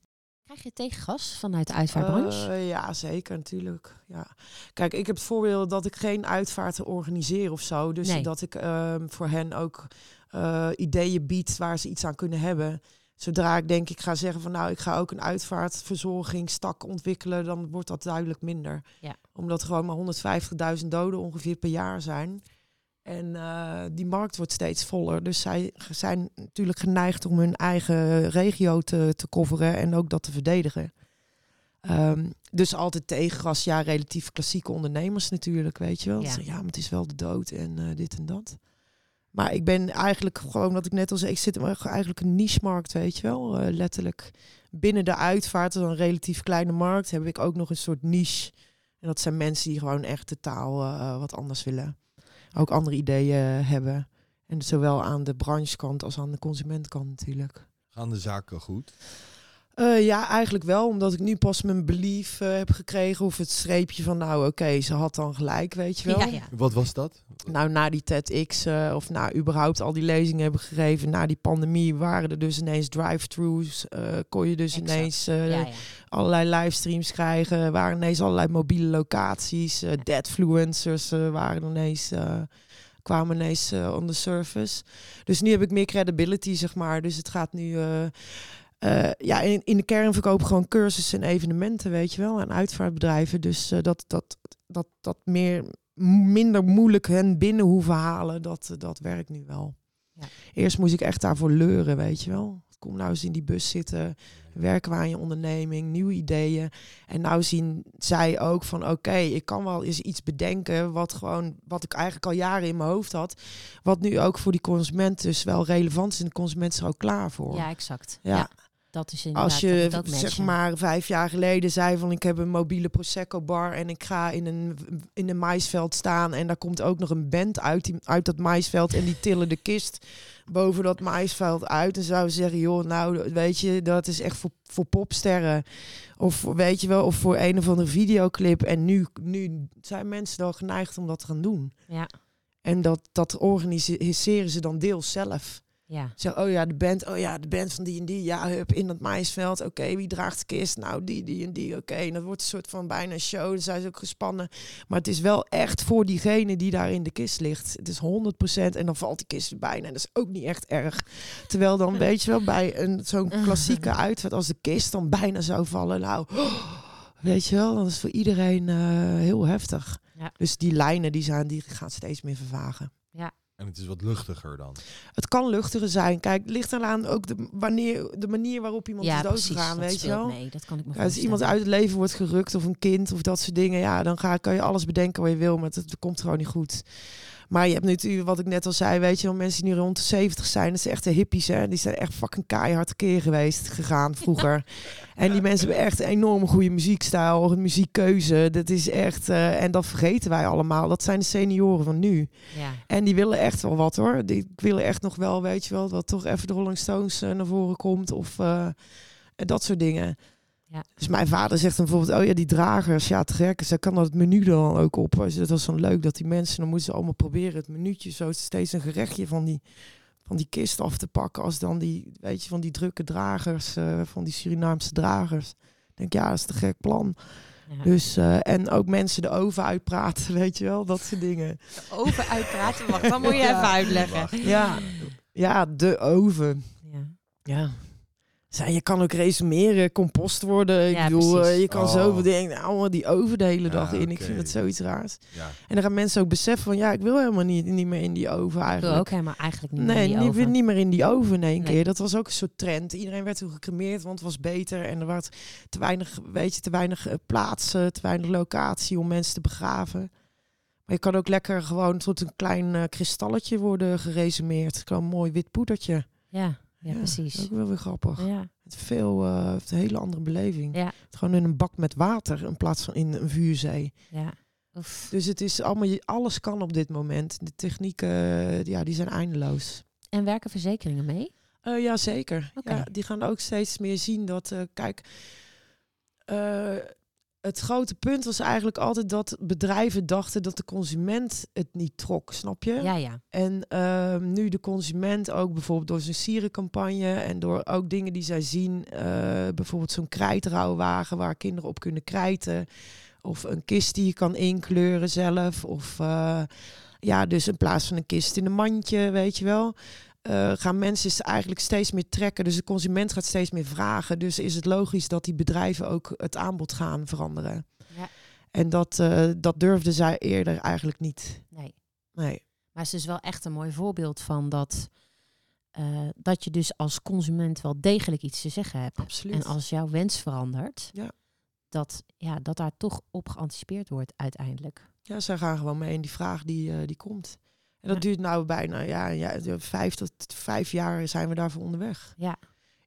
Krijg je tegengas vanuit de uitvaartbranche? Eh, ja, zeker, natuurlijk. Ja. Kijk, ik heb het voordeel dat ik geen uitvaarten organiseer of zo. Dus Nee. dat ik ehm, voor hen ook eh, ideeën bied waar ze iets aan kunnen hebben. Zodra ik denk, ik ga zeggen van nou, ik ga ook een uitvaartverzorgingstak ontwikkelen, dan wordt dat duidelijk minder. Ja. Omdat er gewoon maar 150.000 doden ongeveer per jaar zijn. En eh, die markt wordt steeds voller. Dus zij zijn natuurlijk geneigd om hun eigen regio te, te coveren en ook dat te verdedigen. Ehm, dus altijd tegengas, ja, relatief klassieke ondernemers natuurlijk, weet je wel. Ja. Ja, maar het is wel de dood en eh, dit en dat. Maar ik ben eigenlijk gewoon, wat ik net al zei, ik zit in eigenlijk een niche-markt, weet je wel. Eh, letterlijk binnen de uitvaart, een relatief kleine markt, heb ik ook nog een soort niche. En dat zijn mensen die gewoon echt totaal eh, wat anders willen. Ook andere ideeën hebben. En zowel aan de branchekant als aan de consumentkant natuurlijk. Gaan de zaken goed? Eh, ja, eigenlijk wel. Omdat ik nu pas mijn belief eh, heb gekregen. Of het streepje van, nou oké, ze had dan gelijk, weet je wel. Ja, ja. Wat was dat? Nou, na die TEDx, uh, of na überhaupt al die lezingen hebben gegeven, na die pandemie waren er dus ineens drive-thrus. kon je dus Exact. ineens ja, ja. allerlei livestreams krijgen. waren ineens allerlei mobiele locaties. eh deadfluencers waren ineens... kwamen ineens on the surface. Dus nu heb ik meer credibility, zeg maar. Dus het gaat nu... eh, eh, ja, in, in de kern verkoop ik gewoon cursussen en evenementen, weet je wel, aan uitvaartbedrijven. Dus eh, dat, dat, dat, dat meer, minder moeilijk hen binnen hoeven halen, dat, eh, dat werkt nu wel. Ja. Eerst moest ik echt daarvoor leuren, weet je wel. Kom nou eens in die bus zitten, werken we aan je onderneming, nieuwe ideeën. En nou zien zij ook van, oké, ik kan wel eens iets bedenken wat gewoon, wat ik eigenlijk al jaren in mijn hoofd had, wat nu ook voor die consument dus wel relevant is. En de consument is er ook klaar voor. Ja, exact. Ja. Ja. Dat is inderdaad Als je zeg maar vijf jaar geleden zei van ik heb een mobiele prosecco bar en ik ga in een in een maisveld staan en daar komt ook nog een band uit, die, uit dat maisveld en die tillen de kist boven dat maisveld uit. En zouden zeggen joh nou weet je dat is echt voor, voor popsterren. Of weet je wel of voor een of andere videoclip. En nu nu zijn mensen wel geneigd om dat te gaan doen. Ja, en dat dat organiseren ze dan deels zelf. Ja. Zo, oh ja, de band, oh ja, de band van die en die. Ja, hup, in dat maisveld. Oké, wie draagt de kist? Nou, die, die en die. Oké, en dat wordt een soort van bijna een show. Dan zijn ze ook gespannen. Maar het is wel echt voor diegene die daar in de kist ligt. Het is 100% en dan valt die kist bijna. En dat is ook niet echt erg. Terwijl dan, weet je wel, bij een zo'n klassieke uitvaart als de kist dan bijna zou vallen. Nou, weet je wel, dat is voor iedereen eh, heel heftig. Ja. Dus die lijnen die, zijn, die gaan steeds meer vervagen. En het is wat luchtiger dan. Het kan luchtiger zijn. Kijk, het ligt eraan ook de, wanneer, de manier waarop iemand ja, is doodgegaan, weet je wel. mee. Dat kan ik me Ja, als iemand uit het leven wordt gerukt of een kind of dat soort dingen, ja, dan ga, kan je alles bedenken wat je wil, maar het, het komt gewoon niet goed. Maar je hebt natuurlijk, wat ik net al zei, weet je wel, mensen die nu rond de 70 zijn, dat zijn echt de hippies, hè. Die zijn echt fucking keihard keer geweest, gegaan vroeger. En die mensen hebben echt een enorme goede muziekstijl, een muziekkeuze. Dat is echt, eh, en dat vergeten wij allemaal. Dat zijn de senioren van nu. Ja. En die willen echt wel wat hoor. Die willen echt nog wel, weet je wel, dat toch even de Rolling Stones eh, naar voren komt. Of eh, dat soort dingen. Ja. Dus mijn vader zegt dan bijvoorbeeld, oh ja, die dragers, ja, te gek. Ze kan dat het menu dan ook op. Dus Dat was zo leuk dat die mensen, dan moeten ze allemaal proberen het minuutje zo steeds een gerechtje van die, van die kist af te pakken. Als dan die, weet je, van die drukke dragers, eh, van die Surinaamse dragers. Ik denk, ja, dat is te gek plan. Ja. Dus, eh, en ook mensen de oven uitpraten, weet je wel, dat soort dingen. Over uitpraten, wacht, dat moet je Ja. even uitleggen. Ja, ja, de oven. Ja. Ja. Zij, je kan ook resumeren, compost worden. Ik Ja, bedoel, precies. eh, je kan Oh. zoveel dingen. Nou, die oven de hele dag Ja, in. Ik vind het zoiets raars. Ja. En dan gaan mensen ook beseffen van, ja, ik wil helemaal niet, niet meer in die oven Ik wil eigenlijk. ook helemaal eigenlijk niet meer Nee, in die niet, oven. niet meer in die oven in één Nee. keer. Dat was ook een soort trend. Iedereen werd toen gecremeerd, want het was beter. En er was te weinig, weet je, te weinig eh, plaats, eh, te weinig locatie om mensen te begraven. Maar je kan ook lekker gewoon tot een klein eh, kristalletje worden geresumeerd. Gewoon een mooi wit poedertje. Ja, ja, Ja, precies. Ook wel weer grappig. Ja, Het veel, eh, heeft een hele andere beleving. Ja. Het Gewoon in een bak met water in plaats van in een vuurzee. ja. Oef. Dus het is allemaal, alles kan op dit moment. De technieken, ja, die zijn eindeloos. En werken verzekeringen mee? Eh ja, zeker. Ja, die gaan ook steeds meer zien dat, eh, kijk, eh, het grote punt was eigenlijk altijd dat bedrijven dachten dat de consument het niet trok, snap je? Ja, ja. En ehm, nu de consument ook bijvoorbeeld door zijn sierencampagne en door ook dingen die zij zien, eh, bijvoorbeeld zo'n krijtrouwwagen waar kinderen op kunnen krijten. Of een kist die je kan inkleuren zelf. Of eh, ja, dus in plaats van een kist in een mandje, weet je wel. Eh, gaan mensen eigenlijk steeds meer trekken. Dus de consument gaat steeds meer vragen. Dus is het logisch dat die bedrijven ook het aanbod gaan veranderen. Ja. En dat, eh, dat durfden zij eerder eigenlijk niet. Nee. Nee. Maar het is wel echt een mooi voorbeeld van dat, eh, dat je dus als consument wel degelijk iets te zeggen hebt. Absoluut. En als jouw wens verandert, Ja. dat, ja, dat daar toch op geanticipeerd wordt uiteindelijk. Ja, zij gaan gewoon mee in die vraag die, eh, die komt. En dat Ja. duurt nou bijna ja, ja, vijf tot vijf jaar zijn we daarvoor onderweg. Ja.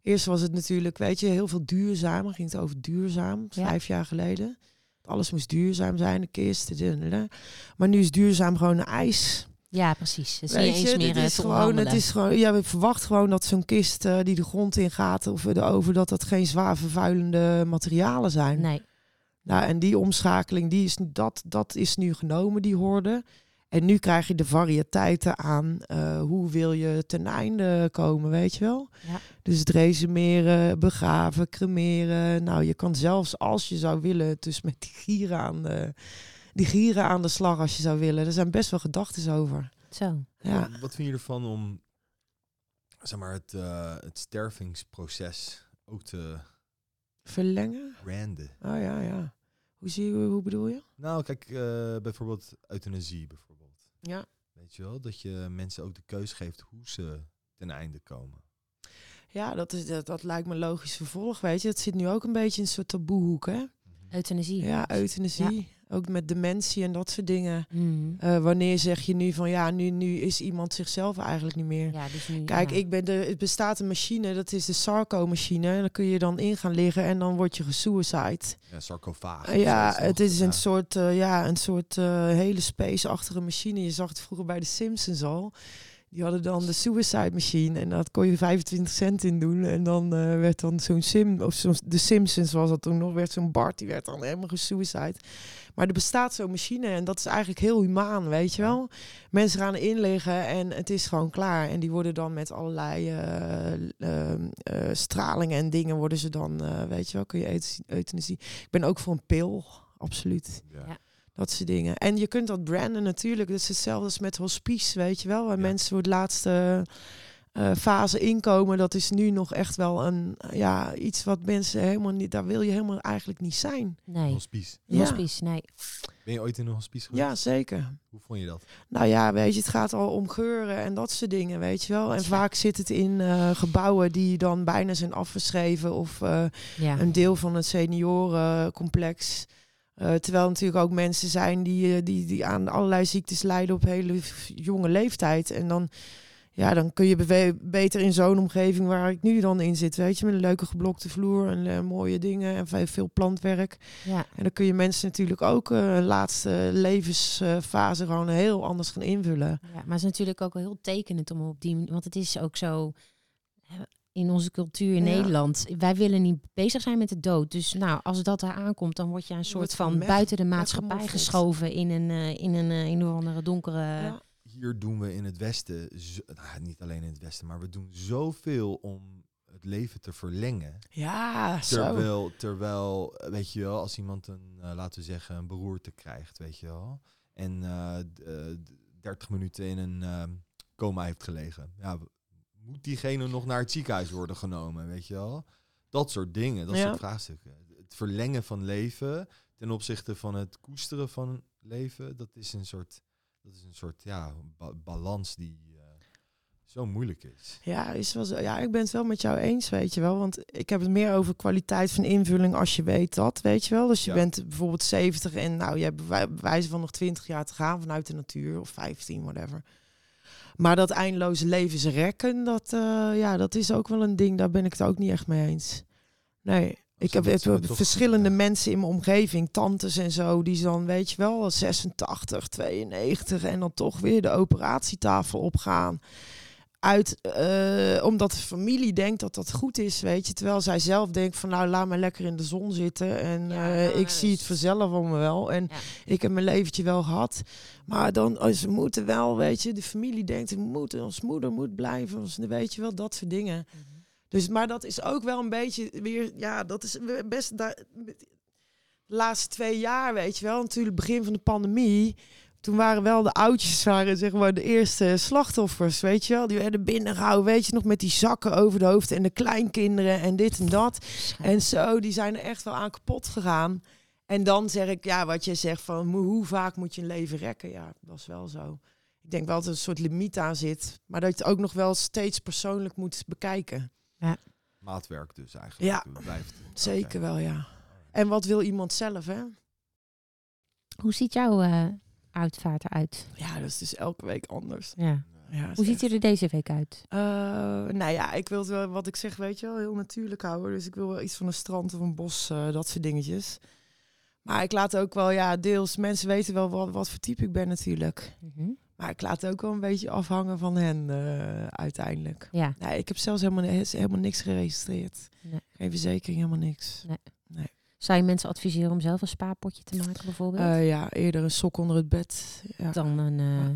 Eerst was het natuurlijk, weet je, heel veel duurzaam. Ging het over duurzaam, Ja. vijf jaar geleden. Alles moest duurzaam zijn, de kist. de-. Maar nu is duurzaam gewoon een ijs. Ja, precies. Het is Weet je, meer dit eh, is gewoon, het is gewoon, ja, we verwachten gewoon dat zo'n kist eh, die de grond in gaat of de oven, dat dat geen zwaar vervuilende materialen zijn. Nee. Nou, en die omschakeling, die is, dat, dat is nu genomen, die hoorde. En nu krijg je de variëteiten aan eh, hoe wil je ten einde komen, weet je wel? Ja. Dus het resumeren, begraven, cremeren. Nou, je kan zelfs als je zou willen, dus met die gieren aan de, die gieren aan de slag als je zou willen. Er zijn best wel gedachten over. Zo. Ja. Wat, wat vind je ervan om zeg maar, het, eh, het stervingsproces ook te Verlengen? branden? Oh ja, ja. Hoe, zie je, hoe bedoel je? Nou, kijk, eh, bijvoorbeeld euthanasie bijvoorbeeld. Ja. Weet je wel, dat je mensen ook de keus geeft hoe ze ten einde komen. Ja, dat, is, dat, dat lijkt me logisch vervolg, weet je. Het zit nu ook een beetje in een soort taboehoek, hè? Euthanasie. Ja, euthanasie. Ook met dementie en dat soort dingen. Mhm. Eh, wanneer zeg je nu van ja, nu, nu is iemand zichzelf eigenlijk niet meer. Ja, dus nu, Kijk, ja. ik ben de, het bestaat een machine, dat is de Sarco-machine. En dan kun je dan in gaan liggen en dan word je gesuicide. Ja, sarcofaag. Ja, het is een soort, eh, ja, een soort eh, hele space-achtige machine. Je zag het vroeger bij de Simpsons al. Die hadden dan de suicide machine en dat kon je 25 cent in doen. En dan eh, werd dan zo'n Sim, of zo'n de Simpsons was dat toen nog, werd zo'n Bart, die werd dan helemaal gesuicide. Maar er bestaat zo'n machine en dat is eigenlijk heel humaan, weet je wel. Mensen gaan erin liggen en het is gewoon klaar. En die worden dan met allerlei eh, ehm, eh, stralingen en dingen worden ze dan, eh, weet je wel, kun je euth- euthanasie. Ik ben ook voor een pil, absoluut. Ja. Dat soort dingen. En je kunt dat branden natuurlijk. Dat is hetzelfde als met hospice, weet je wel. Waar Ja. mensen voor de laatste eh, fase inkomen. Dat is nu nog echt wel een, ja, iets wat mensen helemaal niet... Daar wil je helemaal eigenlijk niet zijn. Nee. Hospice. Ja. Hospice, nee. Ben je ooit in een hospice geweest? Ja, zeker. Hoe vond je dat? Nou ja, weet je, het gaat al om geuren en dat soort dingen, weet je wel. En Ja. vaak zit het in eh, gebouwen die dan bijna zijn afgeschreven of eh, Ja. een deel van het seniorencomplex. Eh, terwijl natuurlijk ook mensen zijn die, die, die aan allerlei ziektes lijden op hele jonge leeftijd. En dan, ja, dan kun je beter in zo'n omgeving waar ik nu dan in zit, weet je, met een leuke geblokte vloer en eh, mooie dingen en ve- veel plantwerk. ja. En dan kun je mensen natuurlijk ook eh, een laatste levensfase gewoon heel anders gaan invullen. Ja, maar het is natuurlijk ook wel heel tekenend om op die manier, want het is ook zo in onze cultuur in Ja. Nederland. Wij willen niet bezig zijn met de dood. Dus nou, als dat daar aankomt, dan word je een soort van buiten de maatschappij geschoven in een, eh, in een, eh, een andere donkere. Ja. Hier doen we in het Westen, zo- nou, niet alleen in het Westen, maar we doen zoveel om het leven te verlengen. Ja, zo. Terwijl, terwijl, eh, weet je wel, als iemand een, eh, laten we zeggen, een beroerte krijgt, weet je wel. En eh, d- eh, d- 30 minuten in een coma heeft gelegen. Ja, moet diegene nog naar het ziekenhuis worden genomen, weet je wel? Dat soort dingen, dat Ja. soort vraagstukken. Het verlengen van leven ten opzichte van het koesteren van leven, dat is een soort, dat is een soort ja, ba- balans die eh, zo moeilijk is. Ja, is wel zo. ja, ik ben het wel met jou eens, weet je wel. Want ik heb het meer over kwaliteit van invulling als je weet dat, weet je wel. Dus je Ja. bent bijvoorbeeld 70 en nou, je hebt bij bij wijze van nog 20 jaar te gaan vanuit de natuur, of 15, whatever. Maar dat eindeloze levensrekken, dat, eh, ja, dat is ook wel een ding, daar ben ik het ook niet echt mee eens. Nee. Ik heb het, verschillende ja. mensen in mijn omgeving, tantes en zo, die dan, weet je wel, 86, 92 en dan toch weer de operatietafel opgaan uit, eh, omdat de familie denkt dat dat goed is, weet je. Terwijl zij zelf denkt van, nou, laat me lekker in de zon zitten. En Ja, eh, nou, ik zie het is- vanzelf om me wel. En Ja. ik heb mijn leventje wel gehad. Maar dan, oh, ze moeten wel, weet je. De familie denkt, we moeten, ons moeder moet blijven. Ons, weet je wel, dat soort dingen. Dus, maar dat is ook wel een beetje weer, ja, dat is best de laatste twee jaar, weet je wel. Natuurlijk begin van de pandemie. Toen waren wel de oudjes, waren zeg maar de eerste slachtoffers, weet je wel. Die werden binnengehouden, weet je nog, met die zakken over de hoofd en de kleinkinderen en dit en dat. En zo, die zijn er echt wel aan kapot gegaan. En dan zeg ik, ja, wat je zegt van hoe hoe vaak moet je een leven rekken? Ja, dat is wel zo. Ik denk wel dat er een soort limiet aan zit, maar dat je het ook nog wel steeds persoonlijk moet bekijken. Maatwerk dus eigenlijk. Ja. Het Blijft. Zeker wel, ja. En wat wil iemand zelf, hè? Hoe ziet jouw eh, uitvaart eruit? Ja, dat is dus elke week anders. Ja. Ja, Hoe ziet hij er deze week uit? Uh, nou ja, ik wil het wel, wat ik zeg, weet je wel, heel natuurlijk houden. Dus ik wil wel iets van een strand of een bos, uh, dat soort dingetjes. Maar ik laat ook wel, ja, deels, mensen weten wel wat, wat voor type ik ben natuurlijk. Mm -hmm. Maar ik laat ook wel een beetje afhangen van hen uh, uiteindelijk. Ja. Nee, ik heb zelfs helemaal, helemaal niks geregistreerd. Nee. Geen verzekering, helemaal niks. Nee. nee. Zou je mensen adviseren om zelf een spaarpotje te maken bijvoorbeeld? Uh, ja, eerder een sok onder het bed. Ja. Dan een... Uh...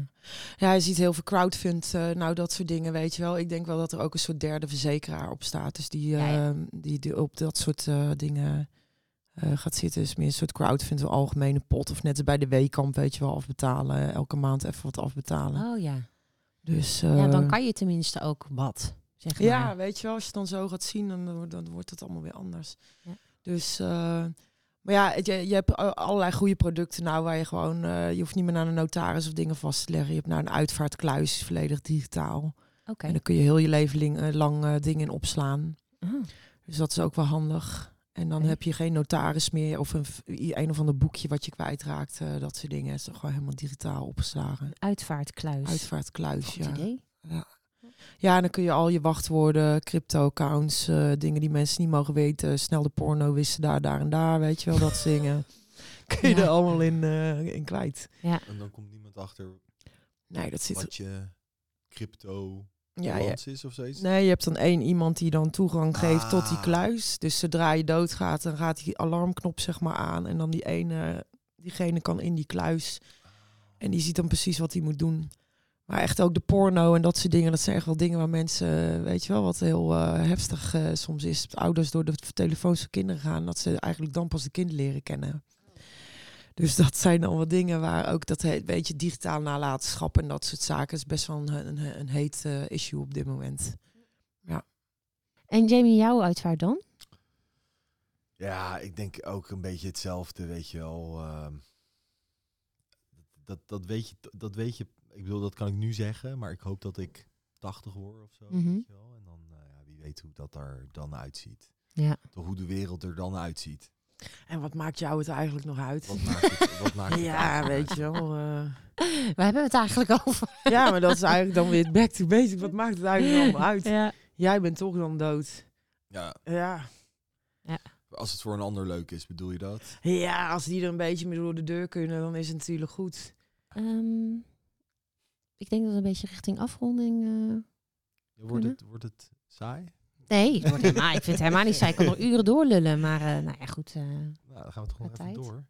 Ja, je ziet heel veel crowdfund, uh, nou dat soort dingen, weet je wel. Ik denk wel dat er ook een soort derde verzekeraar op staat. Dus die, Ja, ja. die, die op dat soort eh, dingen eh, gaat zitten. Dus meer een soort crowdfund, een algemene pot. Of net bij de weekamp, weet je wel, afbetalen. Elke maand even wat afbetalen. Oh ja. Dus, ja, dan eh, kan je tenminste ook wat, zeg maar. Ja, weet je wel, als je het dan zo gaat zien, dan, wordt- dan wordt het allemaal weer anders. Ja. Dus, eh, maar ja, je, je hebt allerlei goede producten nou waar je gewoon, je hoeft niet meer naar een notaris of dingen vast te leggen. Je hebt nou een uitvaartkluis, volledig digitaal. Oké. En dan kun je heel je leven lang dingen in opslaan. Ah, Dus dat is ook wel handig. En dan heb je geen notaris meer of een, een of ander boekje wat je kwijtraakt. eh, dat soort dingen. Het is gewoon helemaal digitaal opgeslagen. uitvaartkluis. Uitvaartkluis, Goed ja. idee. Ja, en dan kun je al je wachtwoorden, crypto-accounts, eh, dingen die mensen niet mogen weten. Snel de porno wisten daar, daar en daar, weet je wel, dat dingen. Kun je Ja. er allemaal in, eh, in kwijt. En dan komt niemand achter Nee, dat zit... wat je crypto Ja, ja. balans is of zoiets. Nee, je hebt dan één iemand die dan toegang geeft tot die Ah. kluis. Dus zodra je doodgaat, dan gaat die alarmknop zeg maar aan. En dan die ene, diegene kan in die kluis. En die ziet dan precies wat hij moet doen. Maar echt ook de porno en dat soort dingen. Dat zijn echt wel dingen waar mensen, weet je wel, wat heel eh, heftig eh, soms is. Ouders door de telefoons van kinderen gaan. Dat ze eigenlijk dan pas de kinderen leren kennen. Dus dat zijn dan wat dingen waar ook dat heet, weet je, digitaal nalatenschap en dat soort zaken is best wel een, een, een heet eh, issue op dit moment. En Jamie, jouw uitvaart dan? Ja, ik denk ook een beetje hetzelfde, weet je wel. ehm, dat, dat, weet je, dat weet je, ik bedoel, dat kan ik nu zeggen, maar ik hoop dat ik 80 word of zo. Mhm. weet je wel. En dan, eh, ja, wie weet hoe dat er dan uitziet. Ja. Toch hoe de wereld er dan uitziet. En wat maakt jou het eigenlijk nog uit? Wat maakt het, wat maakt het ja, uit? weet je wel. eh. Waar hebben we het eigenlijk over? ja, maar dat is eigenlijk dan weer back to basic. Wat maakt het eigenlijk allemaal uit? Ja. Jij bent toch dan dood. Ja, Ja. als het voor een ander leuk is, bedoel je dat? Ja, als die er een beetje mee door de deur kunnen, dan is het natuurlijk goed. Ehm, ik denk dat we een beetje richting afronding... eh, Wordt Kunnen? het, wordt het saai? Nee, het wordt helemaal, ik vind het helemaal niet saai. Ik kan nog uren doorlullen. Maar eh, nou ja, goed. eh, Nou, dan gaan we toch nog Wat even tijd? door.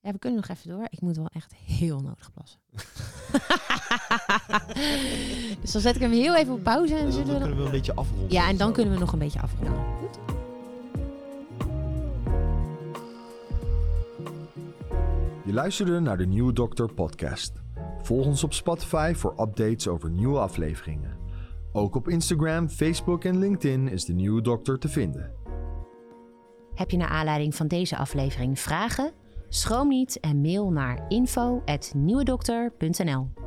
ja, we kunnen nog even door. Ik moet wel echt heel nodig plassen. dus dan zet ik hem heel even op pauze. En Dan, zullen we dan... kunnen we een beetje afronden. Ja, en dan zo. kunnen we nog een beetje afronden. Goed. Je luisterde naar de Nieuwe Dokter podcast. Volg ons op Spotify voor updates over nieuwe afleveringen. Ook op Instagram, Facebook en LinkedIn is de Nieuwe Dokter te vinden. Heb je naar aanleiding van deze aflevering vragen? Schroom niet en mail naar info.nieuwedokter.nl